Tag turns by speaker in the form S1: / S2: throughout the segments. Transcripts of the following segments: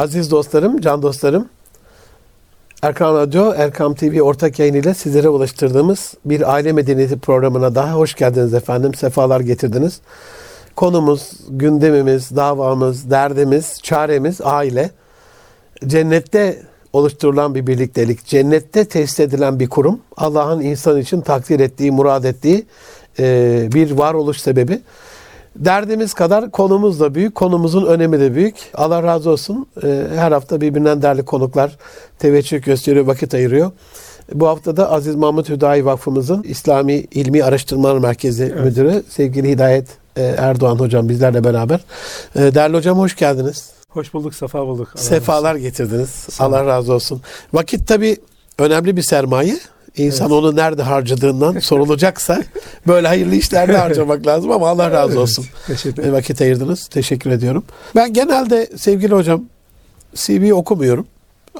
S1: Aziz dostlarım, can dostlarım, Erkam Radyo, Erkam TV ortak yayın ile sizlere ulaştırdığımız bir aile medeniyeti programına daha hoş geldiniz efendim. Sefalar getirdiniz. Konumuz, gündemimiz, davamız, derdimiz, çaremiz aile. Cennette oluşturulan bir birliktelik, cennette tesis edilen bir kurum, Allah'ın insan için takdir ettiği, murad ettiği e, bir varoluş sebebi. Derdimiz kadar konumuz da büyük, konumuzun önemi de büyük. Allah razı olsun. E, her hafta birbirinden değerli konuklar teveccüh gösteriyor, vakit ayırıyor. Bu hafta da Aziz Mahmut Hüdayi Vakfımızın İslami İlmi Araştırmalar Merkezi
S2: Evet.
S1: Müdürü sevgili Hidayet e, Erdoğan Hocam bizlerle beraber. E, Değerli hocam hoş geldiniz.
S2: Hoş bulduk, sefa bulduk. Allah
S1: Sefalar getirdiniz.
S2: Sağ olun.
S1: Allah razı olsun. Vakit tabii önemli bir sermaye. İnsan
S2: Evet.
S1: onu nerede harcadığından sorulacaksa böyle hayırlı işlerde harcamak lazım ama Allah razı
S2: Evet,
S1: olsun.
S2: Teşekkür
S1: E,
S2: ederim.
S1: vakit ayırdınız. Teşekkür ediyorum. Ben genelde sevgili hocam CV okumuyorum.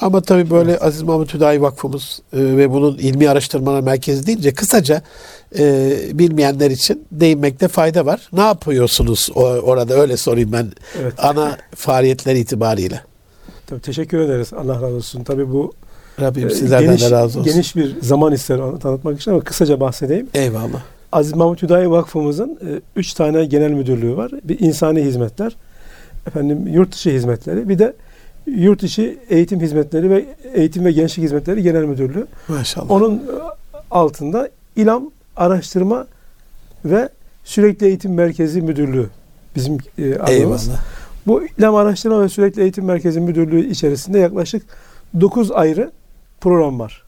S1: Ama tabii böyle Aziz Mahmut Hüdayi Vakfımız e, ve bunun ilmi araştırmalar merkezi deyince kısaca e, bilmeyenler için değinmekte fayda var. Ne yapıyorsunuz o- orada öyle sorayım ben
S2: Evet.
S1: ana faaliyetler itibariyle.
S2: Tabii teşekkür ederiz. Allah razı olsun. Tabii bu
S1: Rabbim
S2: e,
S1: sizlerden
S2: geniş,
S1: de razı olsun.
S2: geniş bir zaman ister onu tanıtmak için ama kısaca bahsedeyim.
S1: Eyvallah.
S2: Aziz Mahmut Hüdayi Vakfımızın e, üç tane genel müdürlüğü var. Bir insani hizmetler, efendim yurt dışı hizmetleri, bir de yurt içi eğitim hizmetleri ve eğitim ve gençlik hizmetleri genel müdürlüğü.
S1: Maşallah.
S2: Onun e, altında İLAM Araştırma ve Sürekli Eğitim Merkezi Müdürlüğü bizim e, adımız.
S1: Eyvallah.
S2: Bu İLAM Araştırma ve Sürekli Eğitim Merkezi Müdürlüğü içerisinde yaklaşık 9 ayrı program var.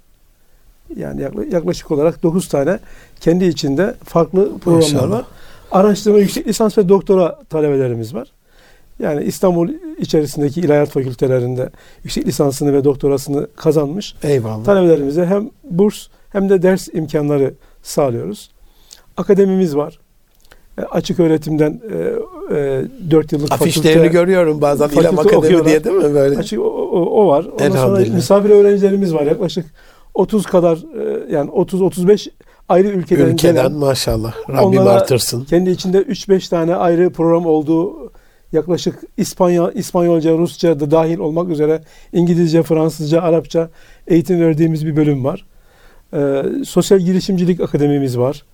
S2: Yani yakla- yaklaşık olarak 9 tane kendi içinde farklı programlar var. Araştırma yüksek lisans ve doktora talebelerimiz var. Yani İstanbul içerisindeki ilahiyat fakültelerinde yüksek lisansını ve doktorasını kazanmış
S1: Eyvallah.
S2: talebelerimize hem burs hem de ders imkanları sağlıyoruz. Akademimiz var. E, Açık öğretimden e, e, 4 yıllık
S1: Afişlerini
S2: fakülte,
S1: görüyorum bazen İlham Akademi
S2: okuyorlar.
S1: diye değil mi böyle?
S2: açık, o, o- o var. Ondan sonra misafir öğrencilerimiz var. Yaklaşık 30 kadar e, yani 30-35 ayrı ülkeden,
S1: Ülkeden
S2: gelen,
S1: maşallah. Rabbim artırsın.
S2: kendi içinde 3-5 tane ayrı program olduğu yaklaşık İspanya, İspanyolca, Rusça da dahil olmak üzere İngilizce, Fransızca, Arapça eğitim verdiğimiz bir bölüm var. Ee, sosyal girişimcilik akademimiz var.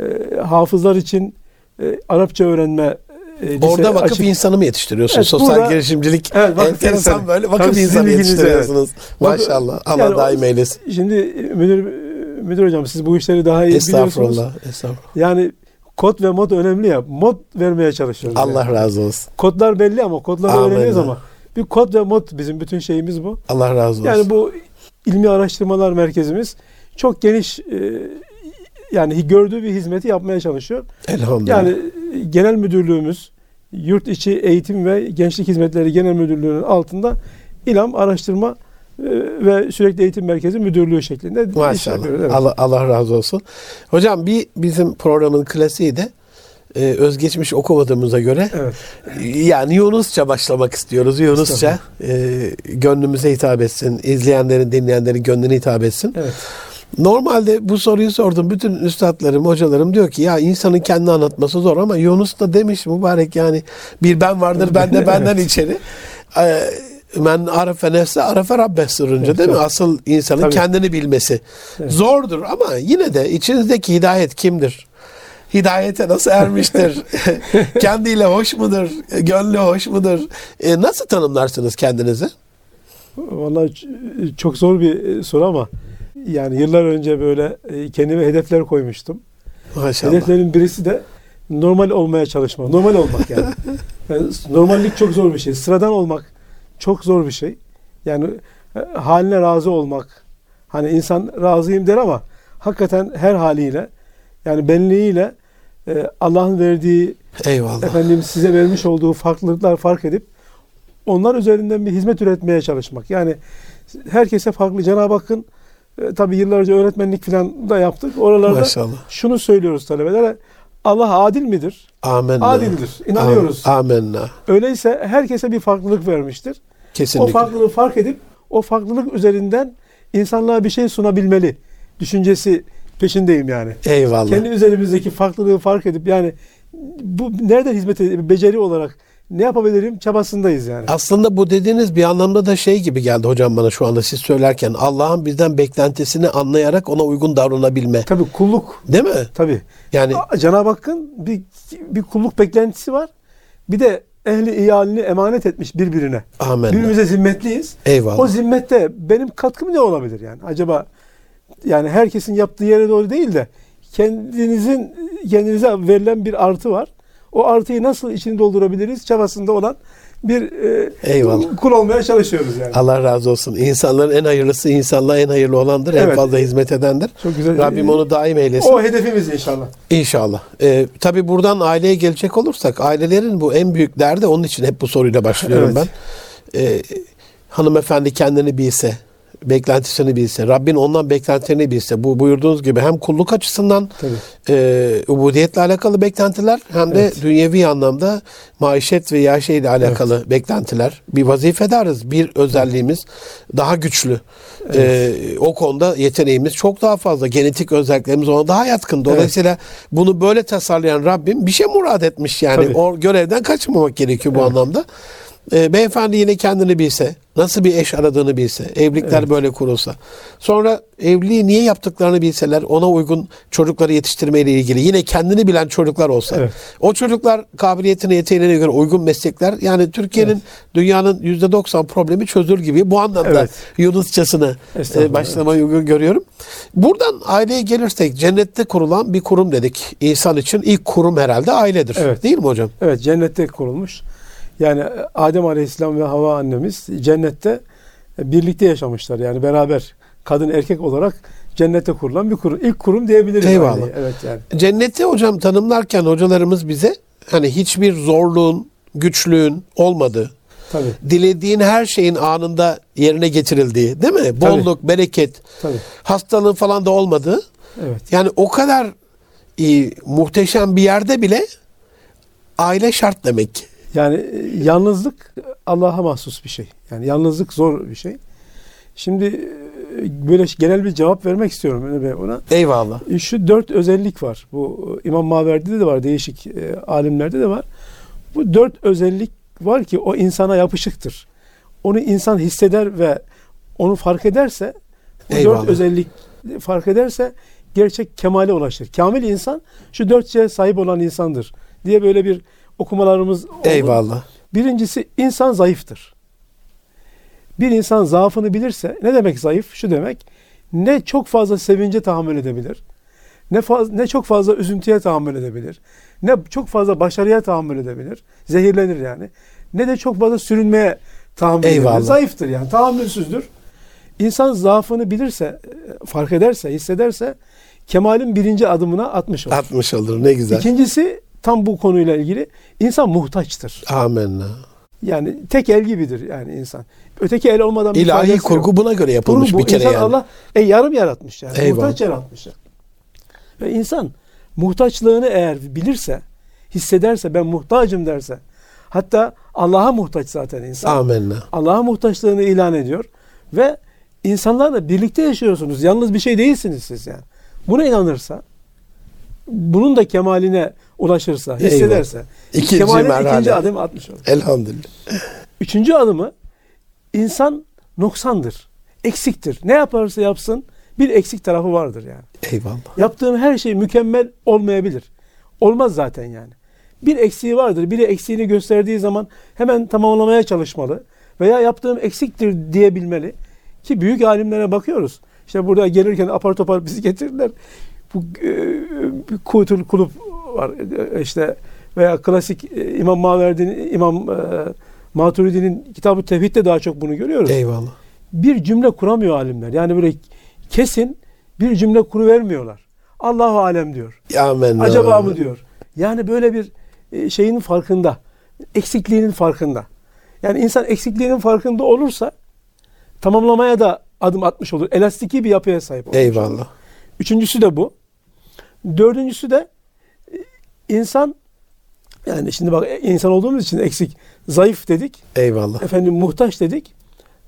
S2: Ee, hafızlar için e, Arapça öğrenme e,
S1: Orada vakıf
S2: açık-
S1: insanı mı yetiştiriyorsun?
S2: Evet,
S1: Sosyal
S2: burada-
S1: girişimcilik
S2: Evet, vakıf
S1: enteresan
S2: insanı.
S1: böyle vakıf
S2: Tabii
S1: insanı yetiştiriyorsunuz.
S2: Vakıf-
S1: Maşallah. Allah
S2: Yani
S1: daim eylesin.
S2: Şimdi müdür müdür hocam siz bu işleri daha iyi biliyorsunuz.
S1: Estağfurullah. Estağfurullah.
S2: Yani kod ve mod önemli ya. Mod vermeye çalışıyoruz. yani.
S1: Allah razı olsun.
S2: Kodlar belli ama kodları
S1: Amenna.
S2: öğreniyoruz ama bir kod ve mod bizim bütün şeyimiz bu.
S1: Allah razı olsun.
S2: Yani bu ilmi araştırmalar merkezimiz çok geniş e, yani gördüğü bir hizmeti yapmaya çalışıyor.
S1: Elhamdülillah.
S2: Yani e, genel müdürlüğümüz yurt içi eğitim ve gençlik hizmetleri genel müdürlüğünün altında İLAM araştırma e, ve sürekli eğitim merkezi müdürlüğü şeklinde
S1: Maşallah.
S2: Evet.
S1: Allah, Allah razı olsun. Hocam bir bizim programın klasiği de e, özgeçmiş okumadığımıza göre
S2: Evet.
S1: yani Yunusça başlamak istiyoruz. Yunusça e, gönlümüze hitap etsin. izleyenlerin, dinleyenlerin gönlüne hitap etsin.
S2: Evet.
S1: Normalde bu soruyu sordum. Bütün üstadlarım, hocalarım diyor ki ya insanın kendi anlatması zor ama Yunus da demiş mübarek yani bir ben vardır ben de benden içeri. Ee, Men arafe nefse arafe rabbe sırrınca
S2: Evet,
S1: değil mi?
S2: evet.
S1: Asıl insanın
S2: Tabii.
S1: kendini bilmesi.
S2: Evet.
S1: Zordur ama yine de içinizdeki hidayet kimdir? Hidayete nasıl ermiştir? Kendiyle hoş mudur? Gönlü hoş mudur? E, nasıl tanımlarsınız kendinizi?
S2: Vallahi çok zor bir e, soru ama yani yıllar önce böyle e, kendime hedefler koymuştum.
S1: Maşallah.
S2: Hedeflerin birisi de normal olmaya çalışmak. Normal olmak yani. yani normallik çok zor bir şey. Sıradan olmak çok zor bir şey. Yani e, haline razı olmak. Hani insan razıyım der ama hakikaten her haliyle yani benliğiyle e, Allah'ın verdiği
S1: Eyvallah.
S2: efendim size vermiş olduğu farklılıklar fark edip onlar üzerinden bir hizmet üretmeye çalışmak. Yani herkese farklı. Cenab-ı Hakk'ın e, tabii yıllarca öğretmenlik falan da yaptık. Oralarda
S1: Maşallah.
S2: şunu söylüyoruz talebelere. Allah adil midir?
S1: Amenna.
S2: Adildir. İnanıyoruz.
S1: Amenna.
S2: Öyleyse herkese bir farklılık vermiştir.
S1: Kesinlikle.
S2: O farklılığı fark edip o farklılık üzerinden insanlığa bir şey sunabilmeli düşüncesi peşindeyim yani.
S1: Eyvallah.
S2: Kendi üzerimizdeki farklılığı fark edip yani bu nereden hizmet ed- beceri olarak ne yapabilirim çabasındayız yani.
S1: Aslında bu dediğiniz bir anlamda da şey gibi geldi hocam bana şu anda siz söylerken. Allah'ın bizden beklentisini anlayarak ona uygun davranabilme.
S2: Tabii kulluk.
S1: Değil mi?
S2: Tabii.
S1: Yani
S2: Cenab-ı Hakk'ın bir, bir kulluk beklentisi var. Bir de ehli iyalini emanet etmiş birbirine.
S1: amen.
S2: Birbirimize zimmetliyiz.
S1: Eyvallah.
S2: O zimmette benim katkım ne olabilir yani? Acaba yani herkesin yaptığı yere doğru değil de kendinizin kendinize verilen bir artı var. O artıyı nasıl içini doldurabiliriz çabasında olan bir e,
S1: Eyvallah.
S2: kul olmaya çalışıyoruz yani.
S1: Allah razı olsun. İnsanların en hayırlısı insanlığa en hayırlı olandır. En
S2: Evet.
S1: fazla hizmet edendir.
S2: Çok güzel.
S1: Rabbim onu daim eylesin.
S2: O hedefimiz inşallah.
S1: İnşallah. Ee, tabii buradan aileye gelecek olursak ailelerin bu en büyük derdi onun için hep bu soruyla başlıyorum
S2: Evet.
S1: ben. Ee, hanımefendi kendini bilse, beklentisini bilse, Rabbin ondan beklentilerini bilse. Bu buyurduğunuz gibi hem kulluk açısından
S2: Tabii.
S1: e, ubudiyetle alakalı beklentiler hem de
S2: Evet.
S1: dünyevi anlamda maişet ve yaşayla alakalı beklentiler. Bir vazifedarız. Bir özelliğimiz daha güçlü. E, o konuda yeteneğimiz çok daha fazla. Genetik özelliklerimiz ona daha yatkın. Dolayısıyla bunu böyle tasarlayan Rabbim bir şey murad etmiş yani.
S2: Tabii.
S1: O görevden kaçmamak gerekiyor bu
S2: Evet.
S1: anlamda. E, beyefendi yine kendini bilse, nasıl bir eş aradığını bilse, evlilikler
S2: Evet.
S1: böyle kurulsa. Sonra evliliği niye yaptıklarını bilseler, ona uygun çocukları yetiştirmeyle ilgili yine kendini bilen çocuklar olsa.
S2: Evet.
S1: O çocuklar kabiliyetine, yeteneğine göre uygun meslekler. Yani Türkiye'nin, dünyanın %90 problemi çözülür gibi. Bu anlamda
S2: Evet.
S1: Yunusçasını e, başlamayı uygun görüyorum. Buradan aileye gelirsek cennette kurulan bir kurum dedik. İnsan için ilk kurum herhalde ailedir.
S2: Evet.
S1: Değil mi hocam?
S2: Evet cennette kurulmuş. Yani Adem Aleyhisselam ve Hava annemiz cennette birlikte yaşamışlar. Yani beraber kadın erkek olarak cennette kurulan bir kurum. İlk kurum diyebiliriz.
S1: Eyvallah.
S2: Evet yani.
S1: Cenneti hocam tanımlarken hocalarımız bize hani hiçbir zorluğun, güçlüğün olmadığı,
S2: Tabii.
S1: dilediğin her şeyin anında yerine getirildiği, değil mi? Bolluk, bereket,
S2: Tabii.
S1: hastalığın falan da olmadığı.
S2: Evet.
S1: Yani o kadar e, muhteşem bir yerde bile aile şart demek.
S2: Yani e, yalnızlık Allah'a mahsus bir şey. Yani yalnızlık zor bir şey. Şimdi e, böyle genel bir cevap vermek istiyorum ona.
S1: Eyvallah.
S2: E, Şu dört özellik var. Bu İmam Maverdi'de de var, değişik e, alimlerde de var. Bu dört özellik var ki o insana yapışıktır. Onu insan hisseder ve onu fark ederse, bu
S1: Eyvallah.
S2: dört özellik fark ederse gerçek kemale ulaşır. Kamil insan şu dört şeye sahip olan insandır diye böyle bir okumalarımız oldu.
S1: Eyvallah.
S2: Birincisi insan zayıftır. Bir insan zaafını bilirse ne demek zayıf? Şu demek ne çok fazla sevince tahammül edebilir. Ne faz, ne çok fazla üzüntüye tahammül edebilir. Ne çok fazla başarıya tahammül edebilir. Zehirlenir yani. Ne de çok fazla sürünmeye tahammül
S1: Eyvallah.
S2: edebilir. Zayıftır yani. Tahammülsüzdür. İnsan zaafını bilirse, e, fark ederse, hissederse kemalin birinci adımına atmış olur.
S1: 60 olur ne güzel.
S2: İkincisi tam bu konuyla ilgili insan muhtaçtır.
S1: Amenna.
S2: Yani tek el gibidir yani insan. Öteki el olmadan bir
S1: İlahi kurgu
S2: yok.
S1: buna göre yapılmış
S2: bu
S1: bir kere
S2: insan
S1: yani.
S2: Allah e, yarım yaratmış yani.
S1: Eyvallah.
S2: Muhtaç yaratmış. yani. Ve insan muhtaçlığını eğer bilirse, hissederse, ben muhtacım derse, hatta Allah'a muhtaç zaten insan.
S1: Amenna.
S2: Allah'a muhtaçlığını ilan ediyor ve insanlarla birlikte yaşıyorsunuz. Yalnız bir şey değilsiniz siz yani. Buna inanırsa, bunun da kemaline ulaşırsa, hissederse,
S1: İkinci
S2: kemalin
S1: merhale.
S2: ikinci adım atmış olur.
S1: Elhamdülillah.
S2: Üçüncü adımı insan noksandır, eksiktir. Ne yaparsa yapsın bir eksik tarafı vardır yani.
S1: Eyvallah.
S2: Yaptığım her şey mükemmel olmayabilir. Olmaz zaten yani. Bir eksiği vardır. Biri eksiğini gösterdiği zaman hemen tamamlamaya çalışmalı. Veya yaptığım eksiktir diyebilmeli. Ki büyük alimlere bakıyoruz. İşte burada gelirken apar topar bizi getirdiler. Bu e, bir kutul kulüp var e, işte veya klasik e, İmam Maverdi'nin İmam e, Maturidi'nin kitabı Tevhid'de daha çok bunu görüyoruz
S1: Eyvallah.
S2: bir cümle kuramıyor alimler. Yani böyle kesin bir cümle kuru vermiyorlar. Allahu alem diyor.
S1: Amenna.
S2: Acaba mı diyor. Yani böyle bir e, şeyin farkında. Eksikliğinin farkında. Yani insan eksikliğinin farkında olursa tamamlamaya da adım atmış olur. Elastiki bir yapıya sahip olur.
S1: Eyvallah.
S2: Üçüncüsü de bu. Dördüncüsü de e, insan yani şimdi bak e, insan olduğumuz için eksik, zayıf dedik.
S1: Eyvallah.
S2: Efendim muhtaç dedik.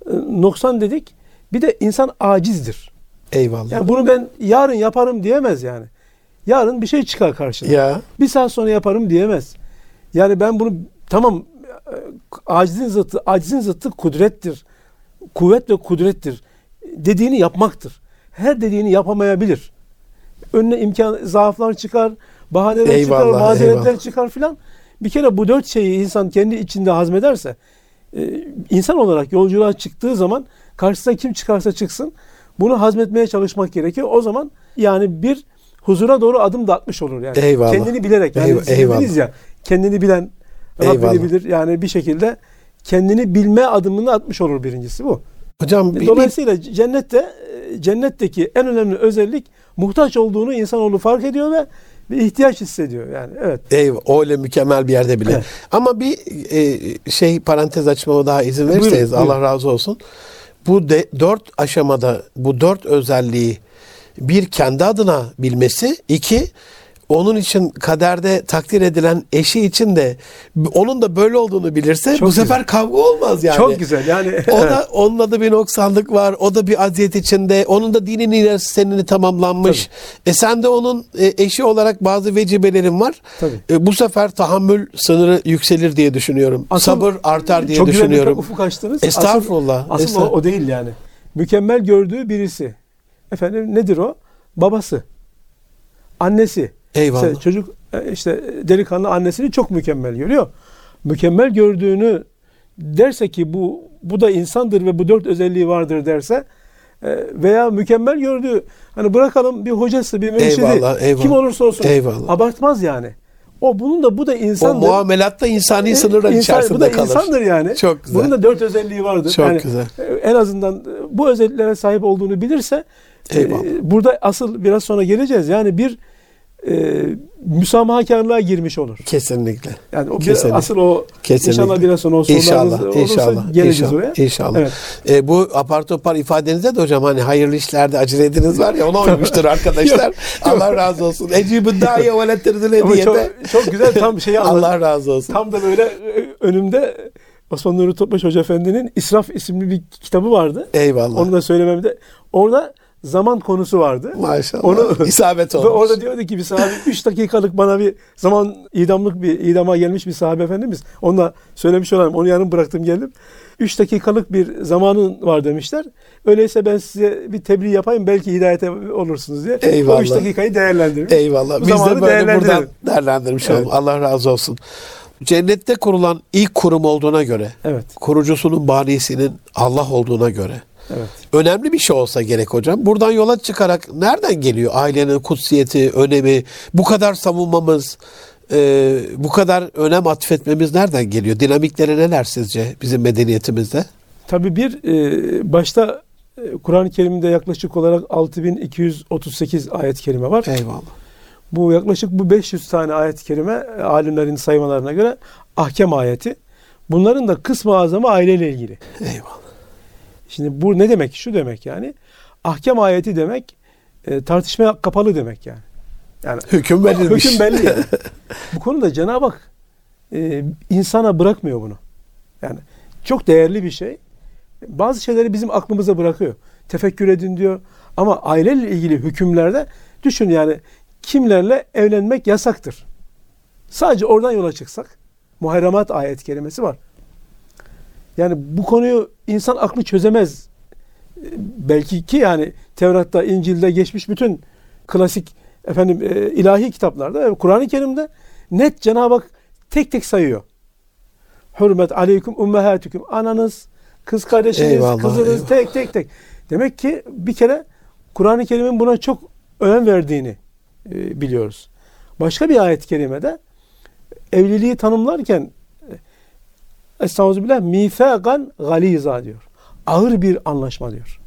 S2: e, Noksan dedik. Bir de insan acizdir.
S1: Eyvallah.
S2: Yani bunu ben yarın yaparım diyemez yani. Yarın bir şey çıkar karşına.
S1: ya
S2: Bir saat sonra yaparım diyemez. Yani ben bunu tamam acizin zıttı, acizin zıttı kudrettir. Kuvvet ve kudrettir. Dediğini yapmaktır. Her dediğini yapamayabilir. Önüne imkan, zaaflar çıkar, bahaneler çıkar,
S1: Eyvallah,
S2: mazeretler
S1: eyvallah.
S2: çıkar filan. Bir kere bu dört şeyi insan kendi içinde hazmederse, e, insan olarak yolculuğa çıktığı zaman karşısına kim çıkarsa çıksın bunu hazmetmeye çalışmak gerekiyor. O zaman yani bir huzura doğru adım da atmış olur yani.
S1: Eyvallah.
S2: Kendini bilerek yani
S1: eyvallah.
S2: dediniz ya kendini bilen Rabbini
S1: Eyvallah.
S2: bilir. Yani bir şekilde kendini bilme adımını atmış olur birincisi bu.
S1: Hocam bir, bir-
S2: Dolayısıyla cennette e, cennetteki en önemli özellik muhtaç olduğunu insanoğlu fark ediyor ve bir ihtiyaç hissediyor yani. Evet.
S1: Eyvah, öyle mükemmel bir yerde bile.
S2: Evet.
S1: Ama bir e, şey parantez açmama daha izin
S2: Buyurun,
S1: verirseniz
S2: buyurun.
S1: Allah razı olsun. Bu de, dört aşamada bu dört özelliği bir kendi adına bilmesi, iki onun için kaderde takdir edilen eşi için de onun da böyle olduğunu bilirse
S2: Çok
S1: bu sefer
S2: güzel.
S1: kavga olmaz yani.
S2: Çok güzel. Yani
S1: O da onunla da bir noksanlık var. O da bir aziyet içinde. Onun da dinin ilerisi senini tamamlanmış. E sen de onun e, eşi olarak bazı vecibelerin var.
S2: Tabii.
S1: E, bu sefer tahammül sınırı yükselir diye düşünüyorum.
S2: Asıl-
S1: Sabır artar diye
S2: çok
S1: düşünüyorum.
S2: ufuk açtınız.
S1: Estağfurullah,
S2: Asıl, asıl o,
S1: estağfurullah.
S2: o değil yani. Mükemmel gördüğü birisi. Efendim nedir o? Babası. Annesi.
S1: Eyvallah.
S2: İşte çocuk e, işte delikanlı annesini çok mükemmel görüyor. Mükemmel gördüğünü derse ki bu bu da insandır ve bu dört özelliği vardır derse e, veya mükemmel gördüğü hani bırakalım bir hocası bir mürşidi
S1: Eyvallah, eyvallah.
S2: kim olursa olsun
S1: Eyvallah.
S2: abartmaz yani. O bunun da bu da
S1: o
S2: insandır.
S1: muamelatta insani
S2: E,
S1: sınırlar
S2: insan-
S1: içerisinde
S2: bu da
S1: kalır.
S2: insandır yani.
S1: Çok güzel.
S2: Bunun da dört özelliği vardır.
S1: Çok
S2: Yani,
S1: güzel.
S2: e, En azından e, bu özelliklere sahip olduğunu bilirse e,
S1: Eyvallah.
S2: burada asıl biraz sonra geleceğiz. Yani bir e, müsamahakarlığa girmiş olur.
S1: Kesinlikle.
S2: Yani o
S1: Kesinlikle.
S2: asıl o
S1: Kesinlikle.
S2: inşallah biraz sonra o sorularınız
S1: İnşallah,
S2: olursa
S1: inşallah,
S2: geleceğiz
S1: inşallah,
S2: oraya.
S1: inşallah.
S2: Evet.
S1: E, bu apar topar ifadenizde de hocam hani hayırlı işlerde acele ediniz var ya ona uymuştur arkadaşlar. Allah razı olsun. Ecibü dahi ve lettirdile diye
S2: çok, çok güzel tam şeyi anladım.
S1: Allah razı olsun.
S2: Tam da böyle e, önümde Osman Nuri Topbaş Hoca Efendi'nin İsraf isimli bir kitabı vardı.
S1: Eyvallah.
S2: Onu da söylememde. Orada zaman konusu vardı.
S1: Maşallah.
S2: Onu-
S1: İsabet
S2: Ve
S1: olmuş.
S2: orada diyordu ki bir sahabe 3 dakikalık bana bir zaman idamlık bir idama gelmiş bir sahabe efendimiz. Onu da söylemiş olalım. Onu yarım bıraktım geldim. 3 dakikalık bir zamanın var demişler. Öyleyse ben size bir tebliğ yapayım belki hidayete olursunuz diye.
S1: Eyvallah.
S2: O 3 dakikayı değerlendirmiş.
S1: Eyvallah.
S2: Bu
S1: Biz de böyle buradan değerlendirmiş
S2: Evet.
S1: olalım. Allah razı olsun. Cennette kurulan ilk kurum olduğuna göre,
S2: Evet.
S1: kurucusunun banisinin Allah olduğuna göre
S2: Evet.
S1: önemli bir şey olsa gerek hocam. Buradan yola çıkarak nereden geliyor ailenin kutsiyeti, önemi, bu kadar savunmamız, e, bu kadar önem atfetmemiz nereden geliyor? Dinamikleri neler sizce bizim medeniyetimizde?
S2: Tabii bir e, başta e, Kur'an-ı Kerim'de yaklaşık olarak 6238 ayet-i kerime var.
S1: Eyvallah.
S2: Bu yaklaşık bu 500 tane ayet-i kerime alimlerin saymalarına göre ahkam ayeti. Bunların da kısmı azamı aileyle ilgili.
S1: Eyvallah.
S2: Şimdi bu ne demek? Şu demek yani. Ahkam ayeti demek e, tartışmaya kapalı demek yani. Yani
S1: Hüküm verilmiş.
S2: hüküm belli. yani. bu konuda Cenab-ı Hak e, insana bırakmıyor bunu. Yani çok değerli bir şey. Bazı şeyleri bizim aklımıza bırakıyor. Tefekkür edin diyor. Ama aileyle ilgili hükümlerde düşün yani kimlerle evlenmek yasaktır. Sadece oradan yola çıksak Muharremat ayet kelimesi var. Yani bu konuyu insan aklı çözemez. Belki ki yani Tevrat'ta, İncil'de geçmiş bütün klasik efendim e, ilahi kitaplarda, Kur'an-ı Kerim'de net Cenab-ı Hak tek tek sayıyor. Hürmet aleykum ummehatüküm. Ananız, kız kardeşiniz,
S1: Eyvallah,
S2: kızınız
S1: eyvallah.
S2: tek tek tek. Demek ki bir kere Kur'an-ı Kerim'in buna çok önem verdiğini e, biliyoruz. Başka bir ayet-i kerimede evliliği tanımlarken Estağfirullah mifakan galiza diyor. Ağır bir anlaşma diyor.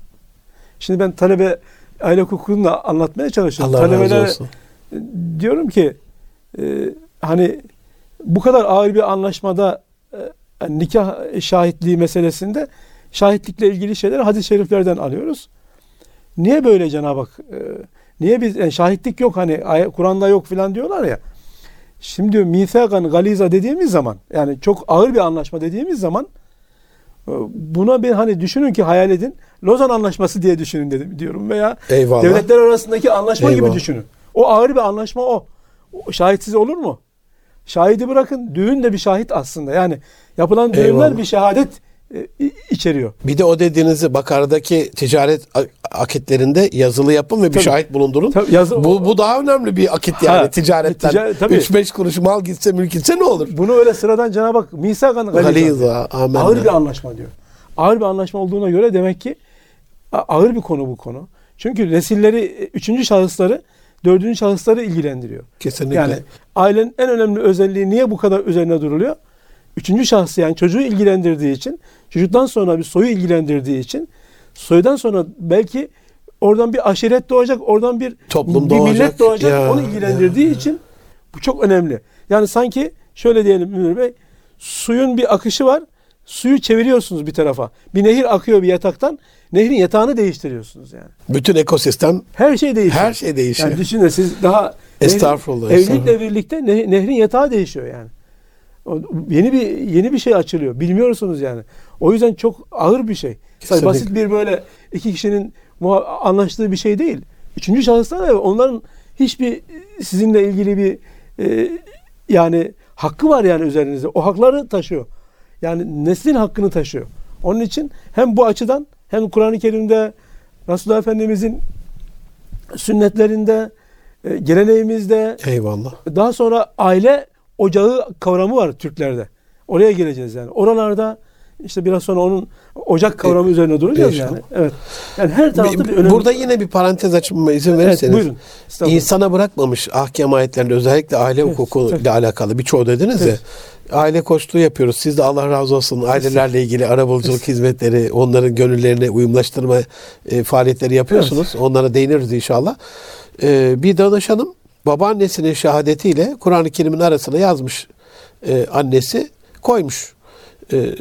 S2: Şimdi ben talebe aile hukukunu da anlatmaya çalışıyorum.
S1: Allah razı
S2: Talebelere
S1: olsun.
S2: diyorum ki e, hani bu kadar ağır bir anlaşmada e, nikah şahitliği meselesinde şahitlikle ilgili şeyleri hadis-i şeriflerden alıyoruz. Niye böyle Cenab-ı Hak? e, niye biz yani şahitlik yok hani Kur'an'da yok filan diyorlar ya. Şimdi diyor mithakan galiza dediğimiz zaman yani çok ağır bir anlaşma dediğimiz zaman e, buna bir hani düşünün ki hayal edin. Lozan Anlaşması diye düşünün dedim diyorum veya
S1: Eyvallah.
S2: devletler arasındaki anlaşma
S1: Eyvallah.
S2: gibi düşünün. O ağır bir anlaşma o. o şahitsiz olur mu? şahidi bırakın düğün de bir şahit aslında. Yani yapılan düğünler
S1: Eyvallah.
S2: bir şehadet içeriyor.
S1: Bir de o dediğinizi Bakara'daki ticaret akitlerinde yazılı yapın ve bir
S2: Tabii.
S1: şahit bulundurun.
S2: Tabii, yazı-
S1: bu, bu daha önemli bir akit yani
S2: Ha,
S1: ticaretten.
S2: tabii.
S1: 3-5 kuruş mal gitse mülk gitse ne olur?
S2: Bunu öyle sıradan Cenab-ı Hak misakan galiza. Ağır bir anlaşma diyor. Ağır bir anlaşma olduğuna göre demek ki ağır bir konu bu konu. Çünkü nesilleri, e, üçüncü şahısları, dördüncü şahısları ilgilendiriyor.
S1: Kesinlikle.
S2: Yani ailenin en önemli özelliği niye bu kadar üzerine duruluyor? Üçüncü şahsı yani çocuğu ilgilendirdiği için, çocuktan sonra bir soyu ilgilendirdiği için, soydan sonra belki oradan bir aşiret doğacak, oradan bir,
S1: Toplum
S2: bir
S1: doğacak.
S2: millet doğacak,
S1: Ya,
S2: onu ilgilendirdiği
S1: ya.
S2: için bu çok önemli. Yani sanki şöyle diyelim Münir Bey, suyun bir akışı var, suyu çeviriyorsunuz bir tarafa. Bir nehir akıyor bir yataktan, nehrin yatağını değiştiriyorsunuz yani.
S1: Bütün ekosistem
S2: Her şey değişiyor.
S1: her şey değişiyor.
S2: Yani düşünün siz daha
S1: Estağfurullah,
S2: evlilikle
S1: estağfurullah.
S2: birlikte ne- nehrin yatağı değişiyor yani. O- Yeni bir yeni bir şey açılıyor. Bilmiyorsunuz yani. O yüzden çok ağır bir şey.
S1: Kesinlikle.
S2: basit bir böyle iki kişinin anlaştığı bir şey değil. Üçüncü şahıslar da onların hiçbir sizinle ilgili bir e, yani hakkı var yani üzerinizde. O hakları taşıyor. Yani neslin hakkını taşıyor. Onun için hem bu açıdan hem Kur'an-ı Kerim'de Resulullah Efendimizin sünnetlerinde, e, geleneğimizde,
S1: Eyvallah.
S2: daha sonra aile ocağı kavramı var Türklerde. Oraya geleceğiz yani. Oralarda işte biraz sonra onun ocak kavramı üzerine duracağız yani. Evet. Yani her tarafta bir önemli.
S1: Burada yine bir parantez açmama izin
S2: evet,
S1: verirseniz.
S2: buyurun. Estağfurullah.
S1: İnsana bırakmamış ahkam ayetlerinde özellikle aile
S2: Evet,
S1: hukuku ile alakalı birçoğu dediniz
S2: Evet.
S1: ya. Aile koçluğu yapıyoruz. Siz de Allah razı olsun ailelerle ilgili arabuluculuk hizmetleri, onların gönüllerine uyumlaştırma e, faaliyetleri yapıyorsunuz. Onlara değiniriz inşallah. E, bir danışanım babaannesinin şehadetiyle Kur'an-ı Kerim'in arasına yazmış e, annesi koymuş. E,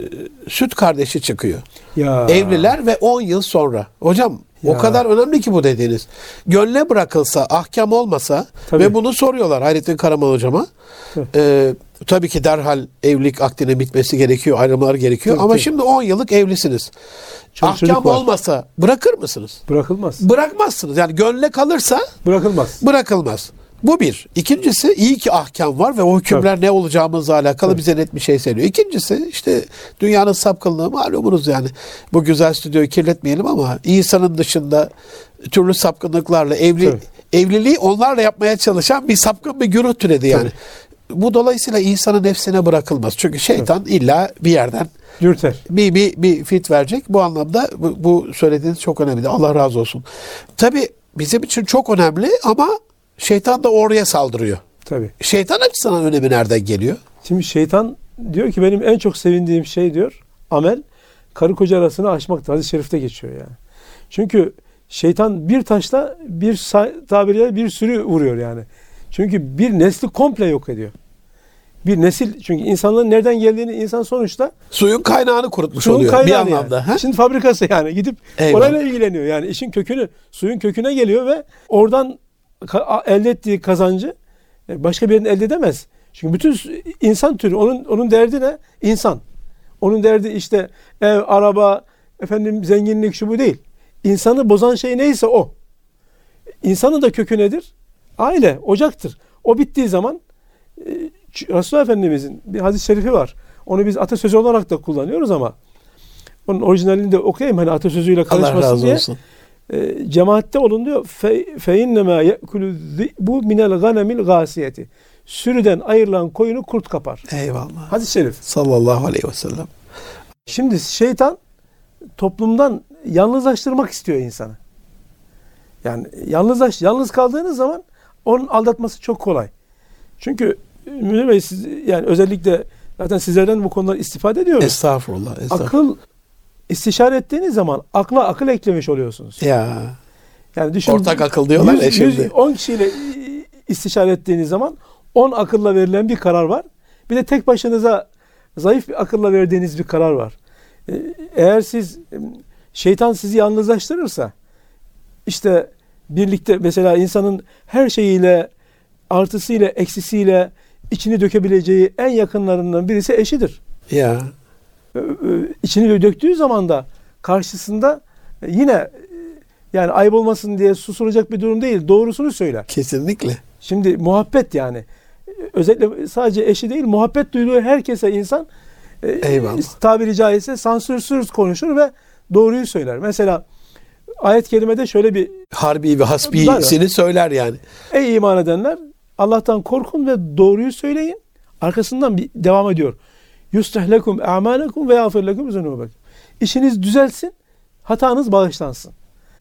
S1: süt kardeşi çıkıyor.
S2: Ya.
S1: Evliler ve 10 yıl sonra. Hocam o
S2: Ya.
S1: kadar önemli ki bu dediğiniz. Gönle bırakılsa, ahkam olmasa
S2: Tabii.
S1: ve bunu soruyorlar Hayrettin Karaman hocama.
S2: Tabii.
S1: Ee, tabii ki derhal evlilik akdinin bitmesi gerekiyor, ayrılmalar gerekiyor.
S2: Tabii,
S1: Ama
S2: tabii.
S1: şimdi 10 yıllık evlisiniz.
S2: Çocuk
S1: ahkam olmasa bırakır mısınız?
S2: Bırakılmaz.
S1: Bırakmazsınız. Yani gönle kalırsa
S2: Bırakılmaz.
S1: bırakılmaz. Bu bir. İkincisi iyi ki ahkam var ve o hükümler ne olacağımızla alakalı bize net bir şey söylüyor. İkincisi işte dünyanın sapkınlığı malumunuz yani. Bu güzel stüdyoyu kirletmeyelim ama insanın dışında türlü sapkınlıklarla evli
S2: Tabii.
S1: evliliği onlarla yapmaya çalışan bir sapkın bir güruh türedi yani. Bu dolayısıyla insanın nefsine bırakılmaz. Çünkü şeytan illa bir yerden
S2: Dürter.
S1: bir, bir, bir fit verecek. Bu anlamda bu, bu söylediğiniz çok önemli. Allah razı olsun. Tabii bizim için çok önemli ama şeytan da oraya saldırıyor.
S2: Tabii.
S1: Şeytan açısından önemi nereden geliyor?
S2: Şimdi şeytan diyor ki benim en çok sevindiğim şey diyor amel karı koca arasını aşmaktır. Hadis-i şerifte geçiyor yani. Çünkü şeytan bir taşla bir tabiriyle bir sürü vuruyor yani. Çünkü bir nesli komple yok ediyor. Bir nesil çünkü insanların nereden geldiğini insan sonuçta
S1: Suyun kaynağını kurutmuş
S2: suyun
S1: oluyor
S2: kaynağı
S1: bir
S2: yani.
S1: anlamda. ha?
S2: İşin fabrikası yani gidip
S1: Eyvallah.
S2: orayla ilgileniyor. Yani işin kökünü suyun köküne geliyor ve oradan elde ettiği kazancı e, başka bir yerden elde edemez. Çünkü bütün insan türü onun onun derdi ne? İnsan. Onun derdi işte ev, araba, efendim zenginlik şu bu değil. İnsanı bozan şey neyse o. İnsanın da kökü nedir? Aile, ocaktır. O bittiği zaman e, Resulullah Efendimizin bir hadis-i şerifi var. Onu biz atasözü olarak da kullanıyoruz ama onun orijinalini de okuyayım hani atasözüyle
S1: Allah
S2: karışmasın
S1: razı
S2: diye.
S1: olsun.
S2: E, cemaatte olun diyor. Fe, fe ye'kulü bu minel ganemil gasiyeti. Sürüden ayrılan koyunu kurt kapar.
S1: Eyvallah.
S2: Hadis-i şerif.
S1: Sallallahu aleyhi ve sellem.
S2: Şimdi şeytan toplumdan yalnızlaştırmak istiyor insanı. Yani yalnızlaş, yalnız kaldığınız zaman onun aldatması çok kolay. Çünkü Münir Bey siz, yani özellikle zaten sizlerden bu konular istifade ediyoruz.
S1: Estağfurullah. estağfurullah.
S2: Akıl istişare ettiğiniz zaman akla akıl eklemiş oluyorsunuz.
S1: Ya.
S2: Yani düşün,
S1: Ortak akıl diyorlar ya
S2: yüz-
S1: şimdi.
S2: yüz- 10 kişiyle istişare ettiğiniz zaman 10 akılla verilen bir karar var. Bir de tek başınıza zayıf bir akılla verdiğiniz bir karar var. Ee, Eğer siz şeytan sizi yalnızlaştırırsa işte birlikte mesela insanın her şeyiyle artısıyla eksisiyle içini dökebileceği en yakınlarından birisi eşidir.
S1: Ya.
S2: E, içini döktüğü zaman da karşısında yine e, yani ayıp olmasın diye susulacak bir durum değil. Doğrusunu söyler.
S1: Kesinlikle.
S2: Şimdi muhabbet yani. özellikle sadece eşi değil muhabbet duyduğu herkese insan e,
S1: Eyvallah.
S2: tabiri caizse sansürsüz konuşur ve doğruyu söyler. Mesela ayet-i kerimede şöyle bir
S1: Harbi ve hasbisini söyler yani.
S2: ey iman edenler Allah'tan korkun ve doğruyu söyleyin. Arkasından bir devam ediyor. Yuslih lekum a'malekum ve yağfir lekum zunubekum. İşiniz düzelsin, hatanız bağışlansın.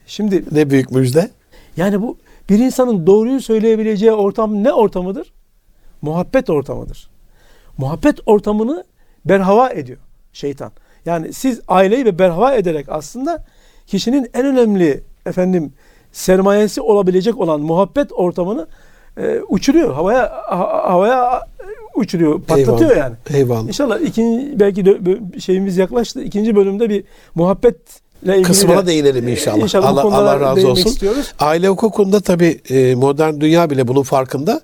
S2: Şimdi
S1: Ne büyük müjde.
S2: yani bu bir insanın doğruyu söyleyebileceği ortam ne ortamıdır? Muhabbet ortamıdır. Muhabbet ortamını berhava ediyor şeytan. Yani siz aileyi ve berhava ederek aslında kişinin en önemli efendim sermayesi olabilecek olan muhabbet ortamını e, uçuruyor. Havaya ha- havaya uçuruyor, patlatıyor
S1: Eyvallah.
S2: yani.
S1: Eyvallah.
S2: İnşallah ikinci belki bö- şeyimiz yaklaştı. İkinci bölümde bir muhabbetle ilgili
S1: Kısmına
S2: de-
S1: değinelim inşallah.
S2: İnşallah bu
S1: Allah, Allah razı olsun.
S2: istiyoruz.
S1: Aile hukukunda tabii e, modern dünya bile bunun farkında.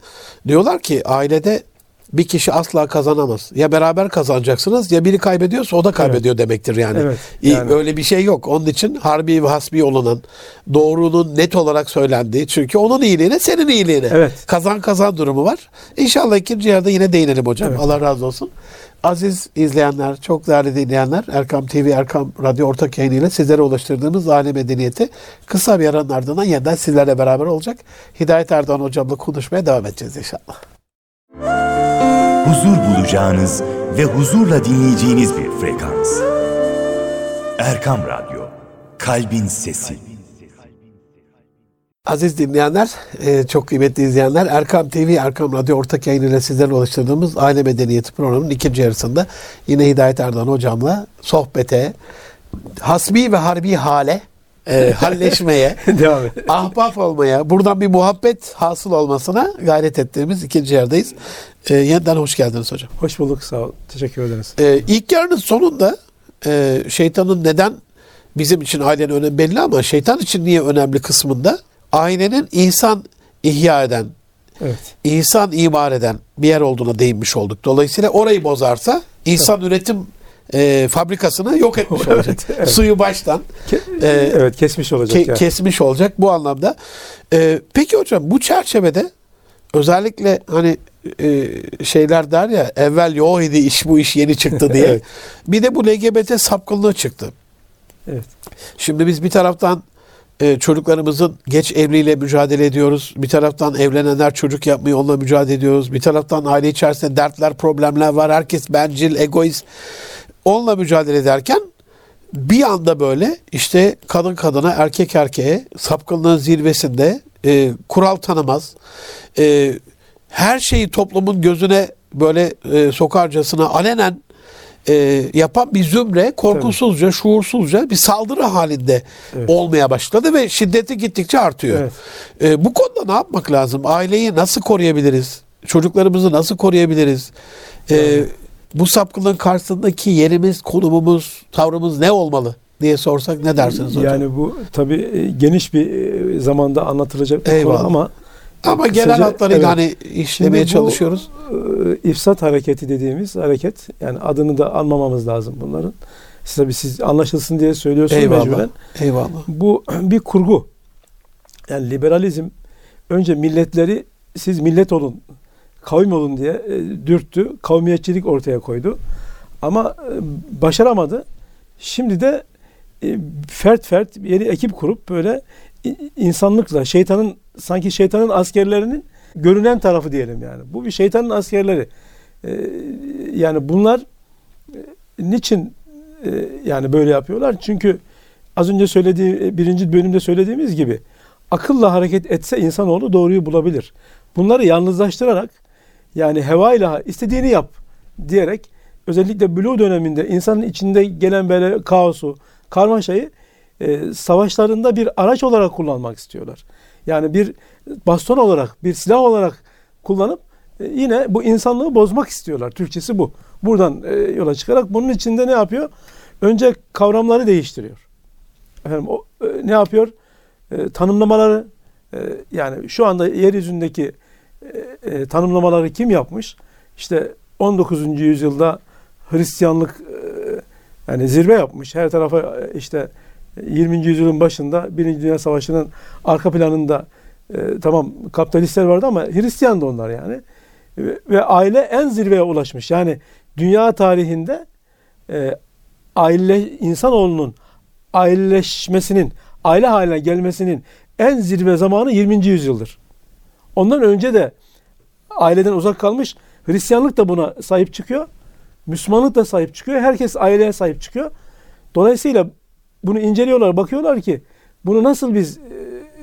S1: Diyorlar ki ailede bir kişi asla kazanamaz. Ya beraber kazanacaksınız ya biri kaybediyorsa o da kaybediyor demektir yani.
S2: Evet, yani.
S1: Öyle bir şey yok. Onun için harbi ve hasbi olunan, doğrunun net olarak söylendiği çünkü onun iyiliğine senin iyiliğine.
S2: Evet.
S1: Kazan kazan durumu var. İnşallah ikinci yarıda yine değinelim hocam.
S2: Evet.
S1: Allah razı olsun. Aziz izleyenler, çok değerli dinleyenler, Erkam TV, Erkam Radyo ortak yayınıyla sizlere ulaştırdığımız aile medeniyeti kısa bir aranın ardından yeniden sizlerle beraber olacak. Hidayet Erdoğan hocamla konuşmaya devam edeceğiz inşallah.
S3: Huzur bulacağınız ve huzurla dinleyeceğiniz bir frekans. Erkam Radyo, Kalbin Sesi.
S1: Aziz dinleyenler, e, çok kıymetli izleyenler, Erkam TV, Erkam Radyo ortak yayınıyla sizlerle ulaştırdığımız Aile Medeniyeti programının ikinci yarısında yine Hidayet Erdoğan hocamla sohbete, hasbi ve harbi hale, e, halleşmeye,
S2: Devam et.
S1: ahbap olmaya, buradan bir muhabbet hasıl olmasına gayret ettiğimiz ikinci yerdayız. E, yeniden hoş geldiniz hocam.
S2: Hoş bulduk. Sağ ol. Teşekkür ederiz.
S1: E, ilk yarının sonunda e, şeytanın neden bizim için ailenin önemi belli ama şeytan için niye önemli kısmında ailenin insan ihya eden,
S2: Evet.
S1: insan imar eden bir yer olduğuna değinmiş olduk. Dolayısıyla orayı bozarsa insan üretim e, fabrikasını yok etmiş
S2: Evet,
S1: olacak.
S2: evet.
S1: Suyu baştan
S2: Ke-
S1: Ee,
S2: evet kesmiş olacak
S1: ke-
S2: yani.
S1: kesmiş olacak bu anlamda. E, peki hocam bu çerçevede özellikle hani e, şeyler der ya evvel yok idi iş bu iş yeni çıktı diye.
S2: Evet.
S1: Bir de bu LGBT sapkınlığı çıktı.
S2: Evet.
S1: Şimdi biz bir taraftan e, çocuklarımızın geç evliliğiyle mücadele ediyoruz. Bir taraftan evlenenler çocuk yapmayı onunla mücadele ediyoruz. Bir taraftan aile içerisinde dertler, problemler var. Herkes bencil, egoist. Onunla mücadele ederken bir anda böyle işte kadın kadına, erkek erkeğe sapkınlığın zirvesinde e, kural tanımaz. E, her şeyi toplumun gözüne böyle e, sokarcasına alenen e, yapan bir zümre korkusuzca, şuursuzca bir saldırı halinde
S2: Evet.
S1: olmaya başladı ve şiddeti gittikçe artıyor.
S2: Evet.
S1: E, bu konuda ne yapmak lazım? Aileyi nasıl koruyabiliriz? Çocuklarımızı nasıl koruyabiliriz? E, bu sapkınlığın karşısındaki yerimiz, konumumuz, tavrımız ne olmalı diye sorsak ne dersiniz hocam?
S2: Yani bu tabii e, geniş bir e, zamanda anlatılacak bir
S1: Eyvallah.
S2: konu ama
S1: Ama
S2: kısaca-
S1: genel hatlarıyla
S2: evet.
S1: hani işlemeye
S2: bu-
S1: çalışıyoruz.
S2: e, ifsat hareketi dediğimiz hareket yani adını da almamamız lazım bunların. Siz tabii siz anlaşılsın diye söylüyorsunuz
S1: Eyvallah.
S2: mecburen.
S1: Eyvallah.
S2: Bu bir kurgu. Yani liberalizm önce milletleri siz millet olun, kavim olun diye e, dürttü. Kavmiyetçilik ortaya koydu. Ama e, başaramadı. Şimdi de e, fert fert yeni ekip kurup böyle insanlıkla şeytanın sanki şeytanın askerlerinin görünen tarafı diyelim yani. Bu bir şeytanın askerleri. Yani bunlar niçin yani böyle yapıyorlar? Çünkü az önce söylediği e, birinci bölümde söylediğimiz gibi akılla hareket etse insanoğlu doğruyu bulabilir. Bunları yalnızlaştırarak yani hevayla istediğini yap diyerek özellikle Blue döneminde insanın içinde gelen böyle kaosu, karmaşayı e, savaşlarında bir araç olarak kullanmak istiyorlar. Yani bir baston olarak, bir silah olarak kullanıp e, yine bu insanlığı bozmak istiyorlar. Türkçesi bu. Buradan e, yola çıkarak bunun içinde ne yapıyor? Önce kavramları değiştiriyor. Efendim o e, ne yapıyor? E, tanımlamaları e, yani şu anda yeryüzündeki e, e, tanımlamaları kim yapmış? İşte 19. yüzyılda Hristiyanlık e, yani zirve yapmış. Her tarafa e, işte 20. yüzyılın başında Birinci Dünya Savaşı'nın arka planında e, tamam kapitalistler vardı ama Hristiyan da onlar yani. ve, ve aile en zirveye ulaşmış. Yani dünya tarihinde e, aile insanoğlunun aileleşmesinin, aile haline gelmesinin en zirve zamanı 20. yüzyıldır. Ondan önce de aileden uzak kalmış. Hristiyanlık da buna sahip çıkıyor. Müslümanlık da sahip çıkıyor. Herkes aileye sahip çıkıyor. Dolayısıyla bunu inceliyorlar, bakıyorlar ki bunu nasıl biz